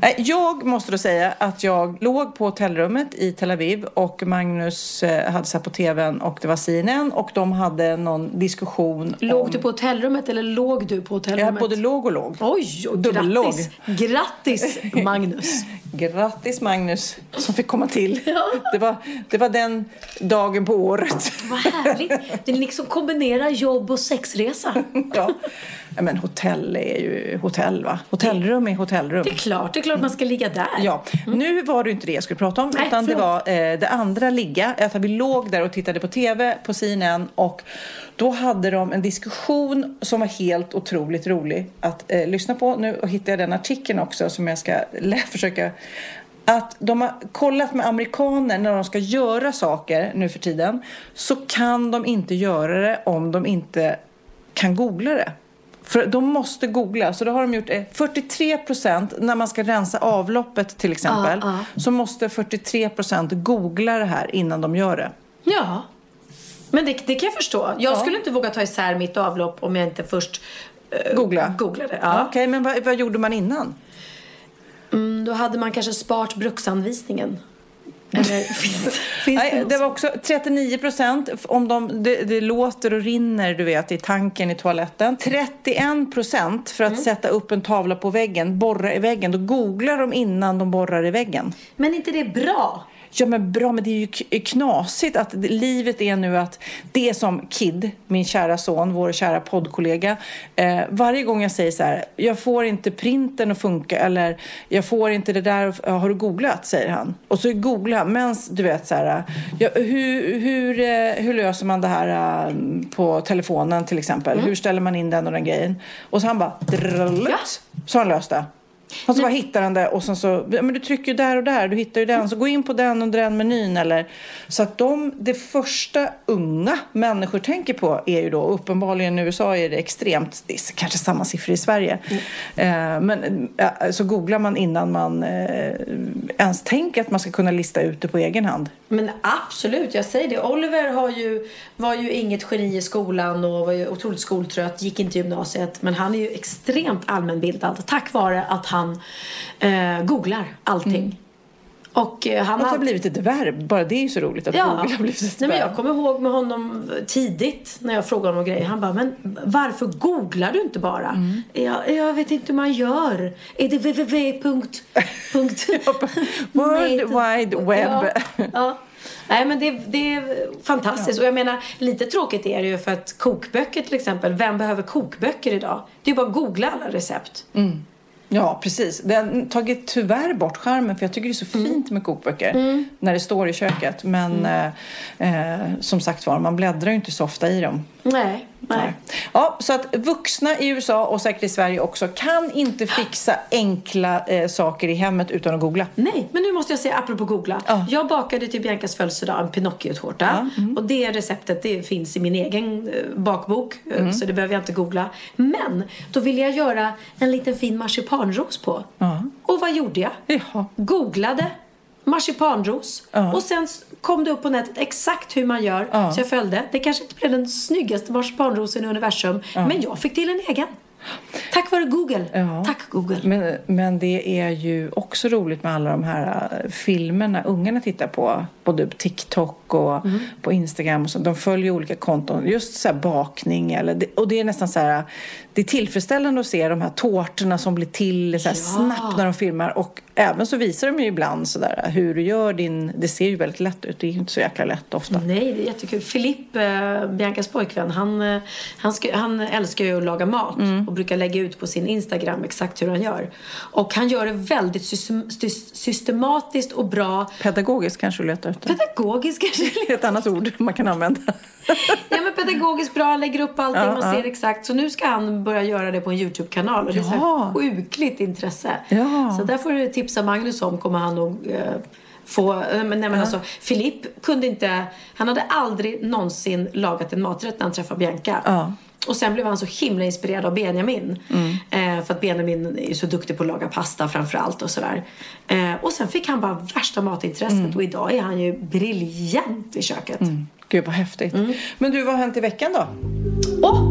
Nej, Jag måste då säga att jag låg på hotellrummet i Tel Aviv och Magnus eh, hade sett på tvn och det var CNN och de hade någon diskussion Låg om... du på hotellrummet eller låg du på hotellrummet? Jag både låg och låg. Oj, och grattis! Grattis Magnus! Grattis Magnus som fick komma till. Det, var, det var den dagen på året. Vad härligt! Det liksom kombinerar jobb och sexresa. ja. ja, men hotell är ju hotell va? Hotellrum är hotellrum. Det klart, det är klart man ska ligga där. Ja, nu var det inte det jag skulle prata om Nej, utan det förlåt. var eh, det andra ligga. Att vi låg där och tittade på TV på CNN och då hade de en diskussion som var helt otroligt rolig att eh, lyssna på. Nu hittade jag den artikeln också som jag ska försöka att de har kollat med amerikaner när de ska göra saker nu för tiden så kan de inte göra det om de inte kan googla det. För de måste googla, så då har de gjort eh, 43 procent när man ska rensa avloppet till exempel. Ja, Så måste 43 procent googla det här innan de gör det. Ja. Men det, det kan jag förstå. Jag skulle inte våga ta isär mitt avlopp om jag inte först eh, Googla? googlade. Ja. Ja. Okej, men vad, vad gjorde man innan? Mm, då hade man kanske sparat bruksanvisningen. Nej, det var också 39 procent om de, det, det låter och rinner du vet i tanken i toaletten. 31 procent för att Mm. sätta upp en tavla på väggen, borra i väggen. Då googlar de innan de borrar i väggen. Men inte det bra? Ja men bra, men det är ju knasigt att livet är nu att det som Kid, min kära son, vår kära poddkollega. Eh, varje gång jag säger så här, jag får inte printen att funka eller jag får inte det där, har du googlat? säger han. Och så googlar han, men du vet så här, ja, hur, hur, eh, hur löser man det här eh, på telefonen till exempel? Hur ställer man in den och den grejen? Och så han bara, Ja. så har han löst det. Och så bara hittar han det och sen så, men du trycker ju där och där, du hittar ju den, så gå in på den under den menyn eller. Så att de, det första unga människor tänker på är ju då, uppenbarligen i USA är det extremt, det är kanske samma siffror i Sverige. Eh, men eh, så googlar man innan man eh, ens tänker att man ska kunna lista ut det på egen hand. Men absolut, jag säger det. Oliver har ju, var ju inget geni i skolan och var ju otroligt skoltrött, gick inte gymnasiet. Men han är ju extremt allmänbildad tack vare att han eh, googlar allting. Och eh, han Att det har blivit ett verb, bara det är ju så roligt att Ja, googla har blivit ett Nej, men verb. jag kommer ihåg med honom tidigt när jag frågade honom grejer. Han bara, men varför googlar du inte bara? Mm. Jag, jag vet inte hur man gör. Är det www. World Wide Web. Ja, ja. Nej men det, det är fantastiskt. Och jag menar, lite tråkigt är det ju för att kokböcker till exempel. Vem behöver kokböcker idag? Det är ju bara att googla alla recept. Ja, precis. Det har tagit tyvärr bort charmen för jag tycker det är så Mm. fint med kokböcker när det står i köket. Men eh, eh, som sagt var, man bläddrar ju inte så ofta i dem. Nej, nej. Ja, så att vuxna i USA och säkert i Sverige också kan inte fixa enkla eh, saker i hemmet utan att googla. Nej, men nu måste jag säga apropå googla. Ja. Jag bakade till Biancas födelsedag en Pinocchio-tårta. Och det receptet det finns i min egen eh, bakbok. eh, Så det behöver jag inte googla. Men då ville jag göra en liten fin marsipanros på. Och vad gjorde jag? Googlade marsipanros. Ja. Och sen kom det upp på nätet exakt hur man gör. Ja. Så jag följde. Det kanske inte blev den snyggaste marsipanrosen i universum. Men jag fick till en egen. Tack vare Google. Ja. Tack Google. Men, men det är ju också roligt med alla de här äh, filmerna ungarna tittar på. Både på TikTok och på Instagram. Och så. De följer olika konton. Just så här bakning. Eller och det är nästan så här. det är tillfredsställande att se de här tårtorna som blir till så här snabbt när de filmar. Och även så visar de ju ibland sådär hur du gör din... Det ser ju väldigt lätt ut. Det är ju inte så jäkla lätt ofta. Nej, det är jättekul. Filip, eh, Biancas pojkvän, han, eh, han, ska, han älskar ju att laga mat Mm. och brukar lägga ut på sin Instagram exakt hur han gör. Och han gör det väldigt system, sys- systematiskt och bra. Pedagogiskt kanske du letar efter. Pedagogiskt kanske. Det är ett annat ord man kan använda. Ja men pedagogiskt bra, lägger upp allting, Ja, man ja. ser exakt. Så nu ska han börja göra det på en YouTube-kanal och det är så Ja. sjukligt intresse. Ja. Så där får du tipsa Magnus om, kommer han nog eh, få, eh, men, nej men alltså Filip kunde inte, han hade aldrig någonsin lagat en maträtt när han träffade Bianca. Ja. Och sen blev han så himla inspirerad av Benjamin. Eh, för att Benjamin är så duktig på att laga pasta framförallt och sådär. Eh, och sen fick han bara värsta matintresset och idag är han ju briljant i köket. Gud vad häftigt. Men du, vad har hänt i veckan då? Åh!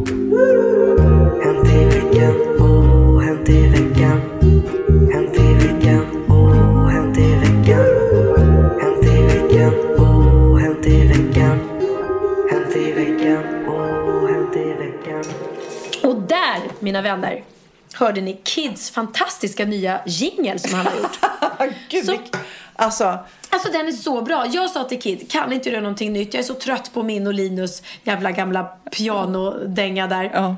Hänt i veckan, oh, hänt i veckan. Hänt i veckan, oh, hänt i veckan. Hänt i veckan, oh, hänt i veckan. Hänt i veckan, oh, hänt i veckan. Och där, mina vänner, hörde ni Kids fantastiska nya jingle som han har gjort. Gud, Så- Alltså, Alltså den är så bra. Jag sa till Kid, kan inte du göra någonting nytt? Jag är så trött på min och Linus jävla gamla pianodänga där. ja.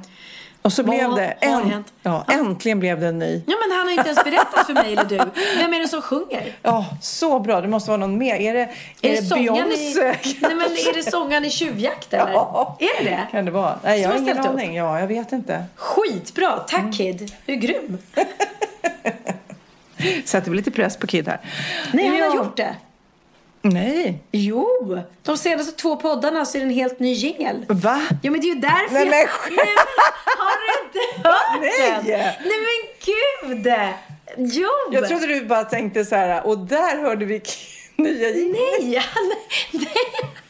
Och så Vad blev det, en, ja, äntligen blev det en ny. Ja men han har inte ens berättat för mig eller du. Vem är det som sjunger? Ja, så bra. Det måste vara någon mer. Är det, är det det sångaren i, Beyoncé? nej, men är det sångaren i Tjuvjakt eller? Ja. Är det det? Kan det vara? Nej, jag har ingen upp? aning. Ja, jag vet inte. Skitbra, tack Mm. Kid. Du är grym. Sätter väl lite press på Kid här. Nej, han Ja. har gjort det. Nej. Jo, de senaste två poddarna så är det en helt ny jingel. Va? Ja men det är ju därför Nej, men jag... skämt. Nej, men, har du inte hört Nej. den? Nej men gud! Jo! Jag trodde du bara tänkte så här, och där hörde vi nya jingeln. Nej. Nej.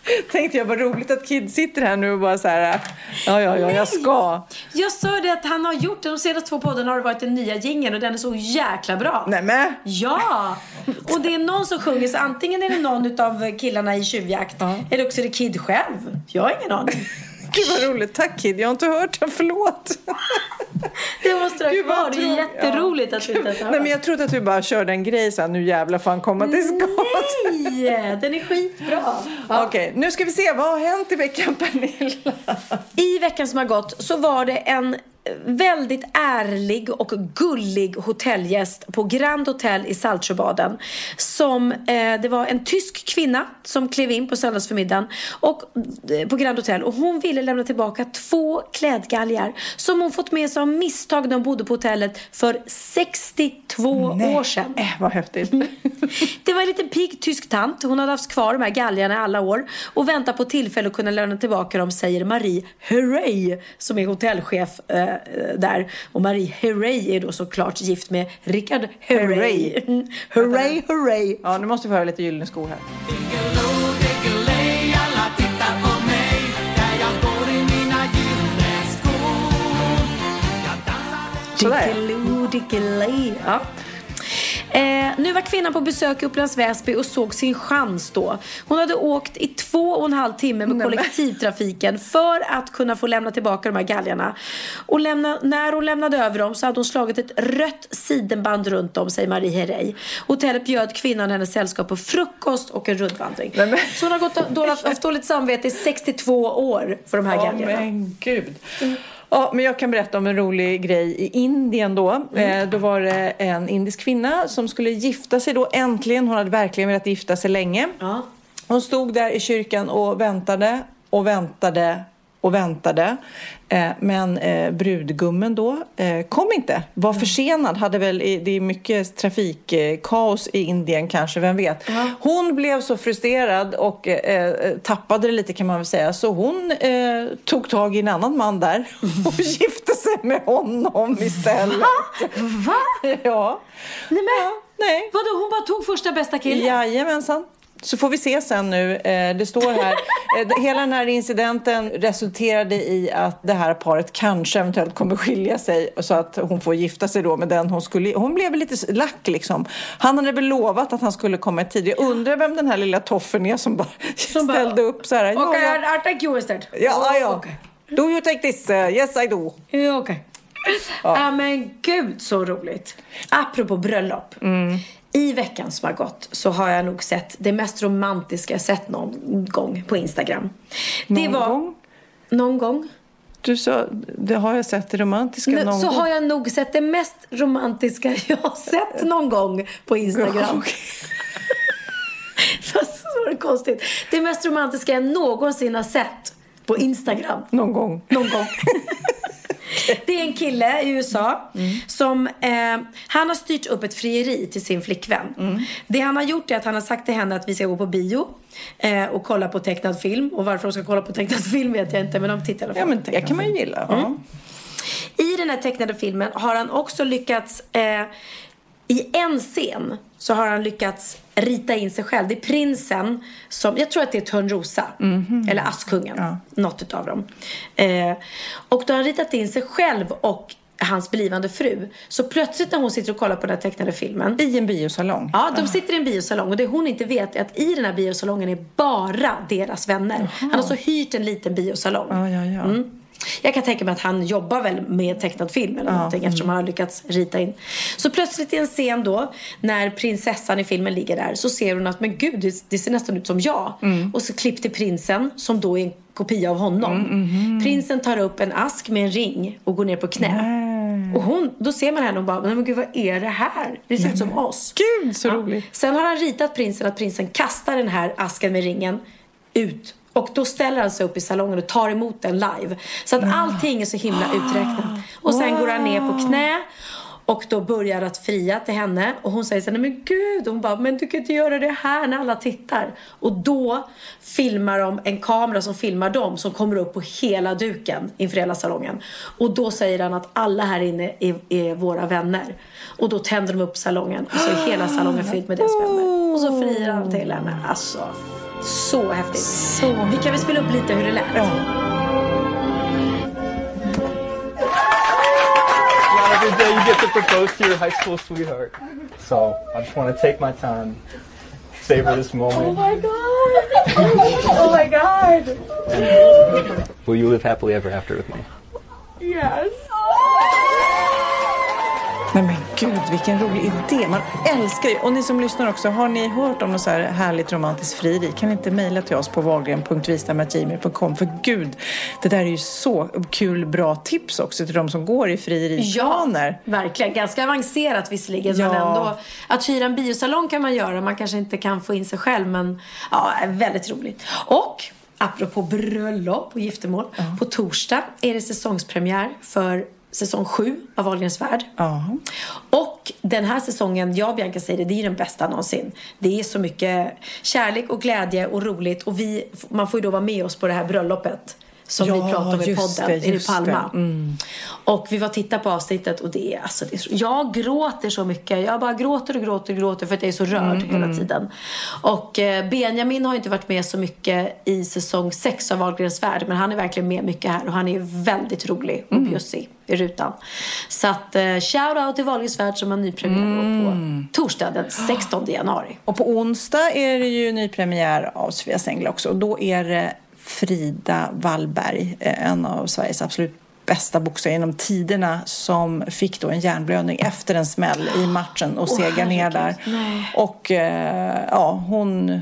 Tänkte jag, vad roligt att Kid sitter här nu och bara så här, ja, ja, ja, jag ska. Jag sa det att han har gjort det. De senaste två poddarna har det varit den nya jingeln och den är så jäkla bra. Nej men. Ja! Och det är någon som sjunger så antingen är det någon av killarna i Tjuvjakt eller också är det Kid själv. Jag har ingen aning. Gud vad roligt. Tack Kid. Jag har inte hört den. Förlåt. Det måste du ha kvar. Det är jätteroligt att du inte ens har Nej men jag trodde att du bara körde en grej så här, nu jävlar får han komma till skott. Nej, den är skitbra. Ja. Okej, nu ska vi se. Vad har hänt i veckan Pernilla? I veckan som har gått så var det en väldigt ärlig och gullig hotellgäst på Grand Hotel i Saltsjöbaden. Som, eh, det var en tysk kvinna som klev in på söndagsförmiddagen och, eh, på Grand Hotel och hon ville lämna tillbaka två klädgalgar som hon fått med sig av misstag när hon bodde på hotellet för 62 år sedan. Eh, vad häftigt. Det var en liten pigg tysk tant. Hon hade haft kvar de här galgarna i alla år och väntar på tillfälle att kunna lämna tillbaka dem, säger Marie Herrey som är hotellchef eh, där. Och Marie Herrey är då såklart gift med Richard Herrey. Herrey. Herrey. Ja, nu måste vi höra lite Gyllene skor här. Sådär. Dickeloo, dickeley. Ja. Eh, nu var kvinnan på besök i Upplands Väsby och såg sin chans då. Hon hade åkt i två och en halv timme med kollektivtrafiken för att kunna få lämna tillbaka de här galgarna. Och lämna, när hon lämnade över dem så hade hon slagit ett rött sidenband runt dem, säger Marie Herrey. Hotellet bjöd kvinnan hennes sällskap på frukost och en rundvandring. Men- Så hon har gått, då, haft dåligt samvete i 62 år för de här galgarna. men gud. Ja, men jag kan berätta om en rolig grej i Indien då. Eh, då var det en indisk kvinna som skulle gifta sig då äntligen. Hon hade verkligen velat gifta sig länge. Ja. Hon stod där i kyrkan och väntade och väntade och väntade. Eh, men eh, brudgummen då eh, kom inte. Var försenad. Hade väl, det är mycket trafikkaos i Indien kanske, vem vet. Hon blev så frustrerad och tappade det lite kan man väl säga. Så hon tog tag i en annan man där och gifte sig med honom istället. Va? Ja. Nej, men, ja. Nej. Vadå, hon bara tog första bästa killen? Jajamensan. Så får vi se sen nu. Eh, Det står här, eh, hela den här incidenten resulterade i att det här paret kanske eventuellt kommer skilja sig så att hon får gifta sig då med den hon skulle... Hon blev lite lack liksom. Han hade väl lovat att han skulle komma i tid. Jag undrar vem den här lilla toffen är som bara bara- ställde upp så här. Okej, ja, I, I take you instead. ja, ja. Okej. Do you take this? Uh, yes, I do. Okej. Ja. men gud så roligt. Apropå bröllop. Mm. I veckan som har gått så har jag nog sett det mest romantiska jag sett någon gång på Instagram. det Någon var gång? någon gång. Du sa, det har jag sett det romantiska någon så gång. har jag nog sett det mest romantiska jag har sett någon gång på Instagram. Fast så var det konstigt. Det mest romantiska jag någonsin har sett på Instagram. Någon gång. Någon gång. Det är en kille i USA som eh, han har styrt upp ett frieri till sin flickvän. Det han har gjort är att han har sagt till henne att vi ska gå på bio eh, och kolla på tecknad film. Och varför de ska kolla på tecknad film vet jag inte men de tittar i alla fall Ja, men det kan man ju gilla. Ja. I den här tecknade filmen har han också lyckats eh, i en scen så har han lyckats rita in sig själv. Det är prinsen som, jag tror att det är Törnrosa. Eller Askungen. Något utav dem. Eh, och då har han ritat in sig själv och hans blivande fru. Så plötsligt när hon sitter och kollar på den här tecknade filmen. I en biosalong. Ja, de sitter i en biosalong och det hon inte vet är att i den här biosalongen är bara deras vänner. Han har så hyrt en liten biosalong. Ja, ja, ja. Mm. Jag kan tänka mig att han jobbar väl med tecknad film eller någonting eftersom han har lyckats rita in. Så plötsligt i en scen då när prinsessan i filmen ligger där så ser hon att men gud det, det ser nästan ut som jag. Och så klipp till prinsen som då är en kopia av honom. Prinsen tar upp en ask med en ring och går ner på knä. Och hon, då ser man henne och bara, nej men gud vad är det här? Det ser ut som oss. Gud, så roligt. Sen har han ritat prinsen att prinsen kastar den här asken med ringen ut. Och då ställer han sig upp i salongen och tar emot den live. Så att allting är så himla uträknat. Och sen går han ner på knä. Och då börjar att fria till henne. Och hon säger så här, nej men gud. Och hon bara, men du kan inte göra det här när alla tittar. Och då filmar de en kamera som filmar dem. Som kommer upp på hela duken inför hela salongen. Och då säger han att alla här inne är, är våra vänner. Och då tänder de upp salongen. Och så är hela salongen fylld med deras vänner. Och så friar han till henne. Alltså, så häftigt. Vi kan väl spela upp lite hur det lät? Ja. Not every day you get to propose to your high school sweetheart. So I just want to take my time, savor this moment. Oh my god! Oh my god! Will you live happily ever after with me? Yes! Nej men gud, vilken rolig idé. Man älskar ju. Och ni som lyssnar också, har ni hört om något så här härligt romantiskt frieri? Kan ni inte mejla till oss på wahlgren.vistam.gmail.com? För gud, det där är ju så kul, bra tips också till de som går i frieriplaner. Verkligen. Ganska avancerat visserligen. Men Ja. ändå. Att hyra en biosalong kan man göra. Man kanske inte kan få in sig själv. Men ja, väldigt roligt. Och apropå bröllop och giftermål. På torsdag är det säsongspremiär för säsong 7 av Wahlgrens värld. Ja. Och den här säsongen, jag och Bianca säger det, det är den bästa någonsin. Det är så mycket kärlek och glädje och roligt. Och vi, man får ju då vara med oss på det här bröllopet. Som Ja, vi pratade om i podden, det, i Palma. Mm. Och vi var och tittade på avsnittet och det alltså, det är så, jag gråter så mycket. Jag bara gråter och gråter och gråter för att jag är så rörd Mm, hela tiden. Och eh, Benjamin har inte varit med så mycket i säsong 6 av Wahlgrens värld. Men han är verkligen med mycket här och han är väldigt rolig och Mm. bjussig i rutan. Så att eh, shout out till Wahlgrens värld som har nypremiär då på Mm. torsdag den 16 januari. Och på onsdag är det ju nypremiär av Sofia Sängla också. Och då är det Frida Wallberg, eh, en av Sveriges absolut bästa boxare genom tiderna som fick då en hjärnblödning efter en smäll i matchen och segar ner där. Och eh, ja, hon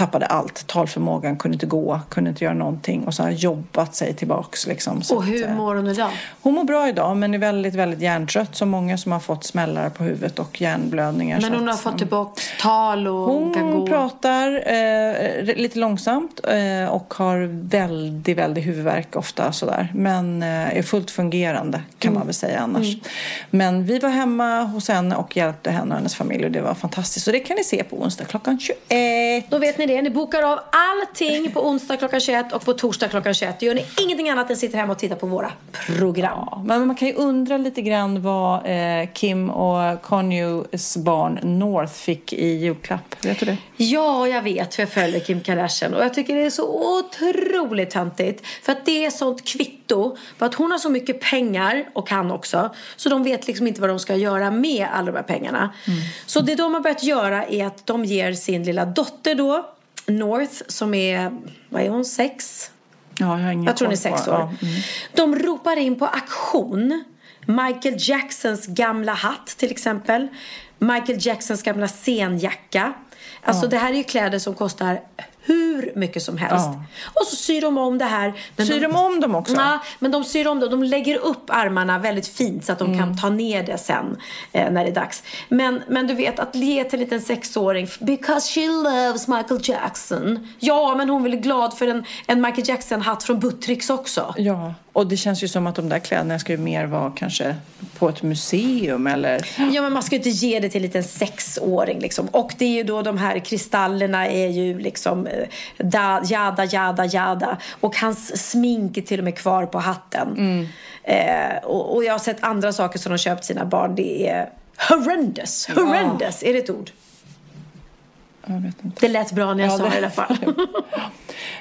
tappade allt. Talförmågan, kunde inte gå, kunde inte göra någonting och så har jobbat sig tillbaks. Liksom, så Och hur att, eh, mår hon idag? hon mår bra idag men är väldigt, väldigt hjärntrött. Så många som har fått smällar på huvudet och hjärnblödningar. Men hon har att, fått tillbaka tal och hon kan gå. pratar eh, lite långsamt eh, och har väldigt, väldigt huvudvärk ofta sådär. Men eh, är fullt fungerande kan man väl säga annars. Men vi var hemma hos henne och hjälpte henne och hennes familj och det var fantastiskt. Så det kan ni se på onsdag klockan 21. Då vet ni det. Ni bokar av allting på onsdag klockan 21 och på torsdag klockan 21. Då gör ni ingenting annat än sitter hemma och tittar på våra program. Ja, men man kan ju undra lite grann vad eh, Kim och Kanyes barn North fick i julklapp. Vet du det? Ja, jag vet för jag följer Kim Kardashian och jag tycker det är så otroligt töntigt. För att det är sånt kvitto på att hon har så mycket pengar och han också. Så de vet liksom inte vad de ska göra med alla de här pengarna. Så det de har börjat göra är att de ger sin lilla dotter då, North, som är, vad är hon, sex? Ja, jag har ingen Jag tror hon är sex år. ja, mm. De ropar in på auktion Michael Jacksons gamla hatt till exempel. Michael Jacksons gamla scenjacka. Alltså det här är ju kläder som kostar hur mycket som helst. Ja. Och så syr de om det här. Men Syr de om dem också? Ja, men de syr om det. De lägger upp armarna väldigt fint så att de Mm. kan ta ner det sen eh, när det är dags. Men, men du vet, att ge till en liten sexåring because she loves Michael Jackson. Ja, men hon väl glad för en, en Michael Jackson-hatt från Buttricks också. Ja, och det känns ju som att de där kläderna ska ju mer vara kanske på ett museum eller... Ja, men man ska ju inte ge det till en liten sexåring liksom. Och det är ju då de här kristallerna är ju liksom eh, da, jada, jada, jada. Och hans smink är till och med kvar på hatten. Eh, och, och jag har sett andra saker som de köpt sina barn. Det är horrendous. Horrendous, är det ett ord? Det lät bra när jag Ja, sa det- i alla fall.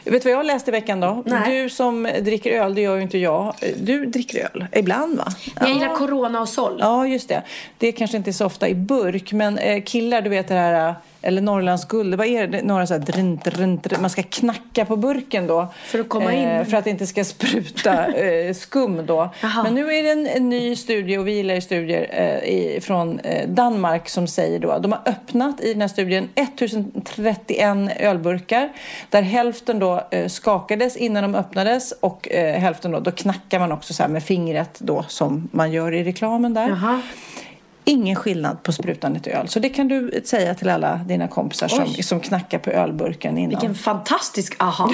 Vet du vad jag läste i veckan då? Nej. Du som dricker öl, det gör ju inte jag. Du dricker öl, ibland va? Jag gillar Corona och Sol. Ja, just det. Det kanske inte är så ofta i burk, men eh, killar, du vet det här, eh, eller Norrlands guld, vad är det? Några så här drint, drint, drint. Man ska knacka på burken då. För att komma in. För att det inte ska spruta eh, skum då. Jaha. Men nu är det en, en ny studie, och vi gillar ju studier eh, i, från eh, Danmark som säger då, de har öppnat i den här studien 1031 ölburkar där hälften då eh, skakades innan de öppnades och eh, hälften då, då knackar man också så med fingret då som man gör i reklamen där. Jaha. Ingen skillnad på sprutandet öl. Så det kan du säga till alla dina kompisar som, som knackar på ölburken innan. Vilken fantastisk aha.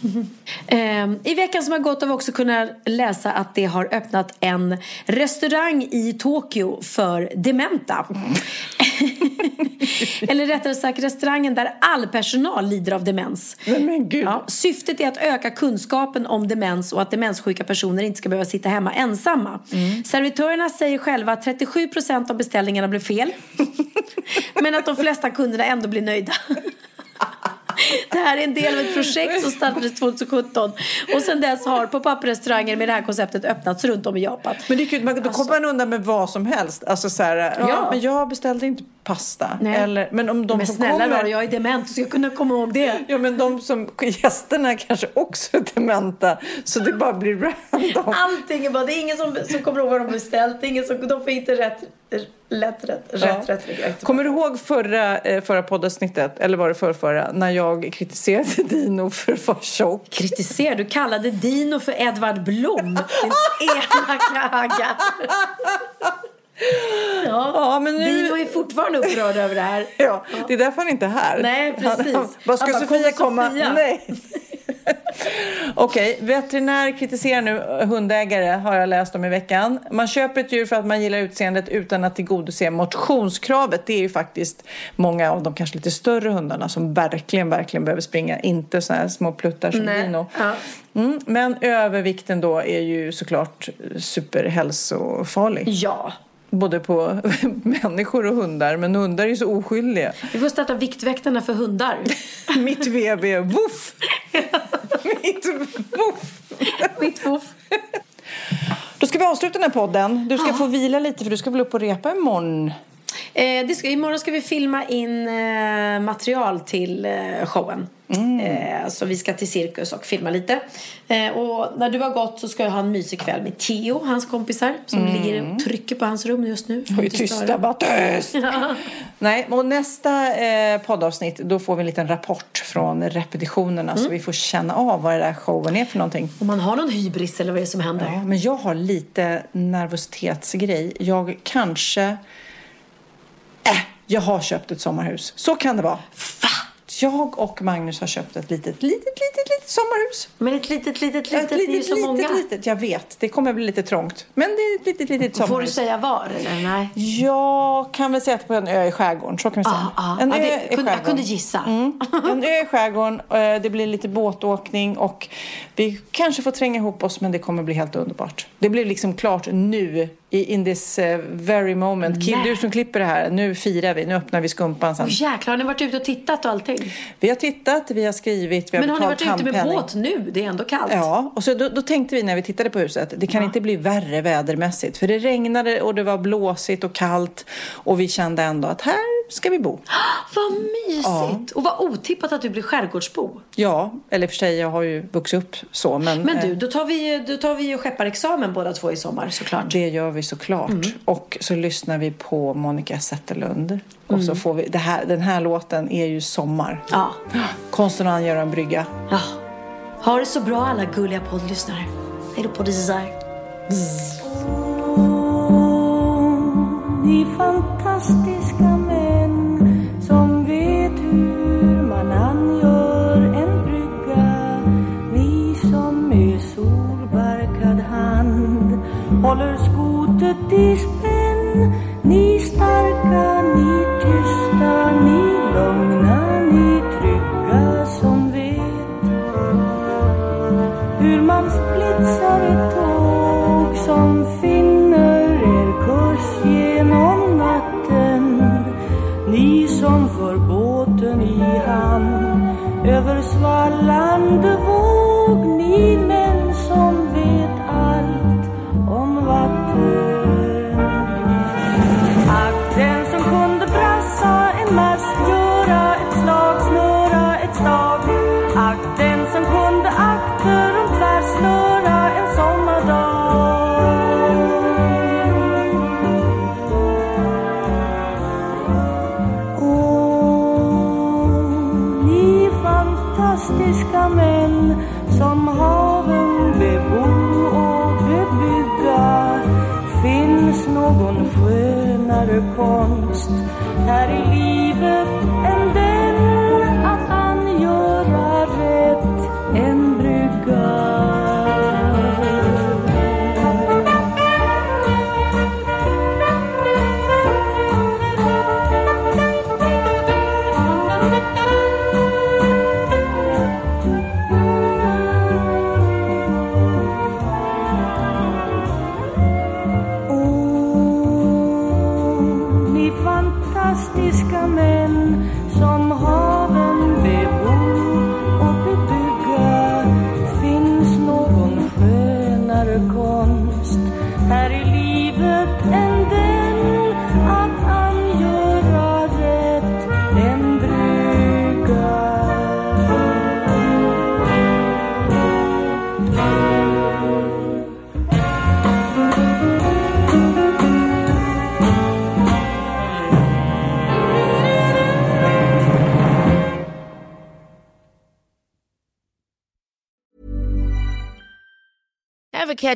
Ehm, I veckan som har gått har vi också kunnat läsa att det har öppnat en restaurang i Tokyo för dementa. Eller rättare sagt restaurangen där all personal lider av demens. Men gud. Ja, syftet är att öka kunskapen om demens och att demenssjuka personer inte ska behöva sitta hemma ensamma. Servitörerna säger själva att 37 procent av beställningarna blev fel. men att de flesta kunderna ändå blir nöjda. Det här är en del av ett projekt som startades 2017 och sedan dess har pop-up-restauranger med det här konceptet öppnats runt om i Japan. Men det är kul, man, då kommer man undan med vad som helst. Alltså så här, ja. Ja. men jag beställde inte pasta. Nej. Eller, men om de Men som snälla kommer... rara, jag är dement och ska kunna komma ihåg det. Ja, men de som, gästerna kanske också är dementa. Så det bara blir random. Allting är bara, det är ingen som, som kommer ihåg vad de beställt, ingen som, de får inte rätt, lätt, rätt, rätt, Ja. rätt, rätt. Kommer du ihåg förra, eh, förra poddavsnittet, eller var det förra, när jag kritiserade Dino för att vara tjock? Kritisera, du kallade Dino för Edvard Blom. Din elaka hagga. Ja, Ja, men nu... Dino är fortfarande upprörd över det här. Ja, det är därför han inte är här. Nej, precis. Han- Vad ska Han bara, Sofia "Kommer komma? Sofia?" Nej. Okej, veterinär kritiserar nu hundägare har jag läst om i veckan. Man köper ett djur för att man gillar utseendet utan att tillgodose motionskravet. Det är ju faktiskt många av de kanske lite större hundarna som verkligen, verkligen behöver springa. Inte sådana här små pluttar som Nej. Dino. Ja. Mm, men övervikten då är ju såklart superhälsofarlig. Ja. Både på människor och hundar. Men hundar är så oskyldiga. Vi får starta Viktväktarna för hundar. Mitt VB, woof! Mitt woof! Mitt woof. Då ska vi avsluta den här podden. Du ska få vila lite för du ska väl upp och repa imorgon? Eh, det ska, imorgon ska vi filma in eh, material till eh, showen. Eh, så vi ska till Cirkus och filma lite. Eh, och när du har gått så ska jag ha en mysig kväll med Theo, hans kompisar, som ligger och trycker på hans rum just nu. Oj, tysta, bara tyst! Nej, och nästa eh, poddavsnitt då får vi en liten rapport från repetitionerna så vi får känna av vad det där showen är för någonting. Om man har någon hybris eller vad det är som händer. Ja, men jag har lite nervositetsgrej. Jag kanske... Äh, jag har köpt ett sommarhus. Så kan det vara. Va? Jag och Magnus har köpt ett litet, litet, litet, litet sommarhus. Men ett litet, litet, Ett litet, det är ju litet, så litet, många. litet. Jag vet, det kommer bli lite trångt. Men det är ett litet, litet sommarhus. Får du säga var eller nej? Jag kan väl säga att på en ö i skärgården. Så kan vi säga. Ah, ah. En ö det, kunde, jag kunde gissa. Mm. En ö i skärgården. eh, Det blir lite båtåkning och vi kanske får tränga ihop oss men det kommer bli helt underbart. Det blir liksom klart nu i in this eh, very moment. Kim, du som klipper det här, nu firar vi. Nu öppnar vi skumpan sen. Åh jäklar, har ni varit ute och tittat och allting? Vi har tittat, vi har skrivit, vi har Men har ni varit ute med båt nu? Det är ändå kallt. Ja, och så då, då tänkte vi när vi tittade på huset, det kan inte bli värre vädermässigt. För det regnade och det var blåsigt och kallt. Och vi kände ändå att här ska vi bo. Vad mysigt! Och vad otippat att du blir skärgårdsbo. Ja, eller för sig, jag har ju vuxit upp så. Men, Men du, eh, då tar vi, då tar vi ju skepparexamen båda två i sommar såklart. Det gör vi såklart. Mm. Och så lyssnar vi på Monica Zetterlund. Och så Mm. får vi, det här, den här låten är ju sommar. Ja. Konsten att angöra en brygga. Ja. Ha det så bra alla gulliga poddlyssnare. Hej då poddisar. Ni fantastiska skotet spänn Ni starka, ni tysta, ni lugna, ni trygga som vet hur man splitsar ett tåg som finner er kurs genom natten. Ni som för båten i hamn över svallande vågor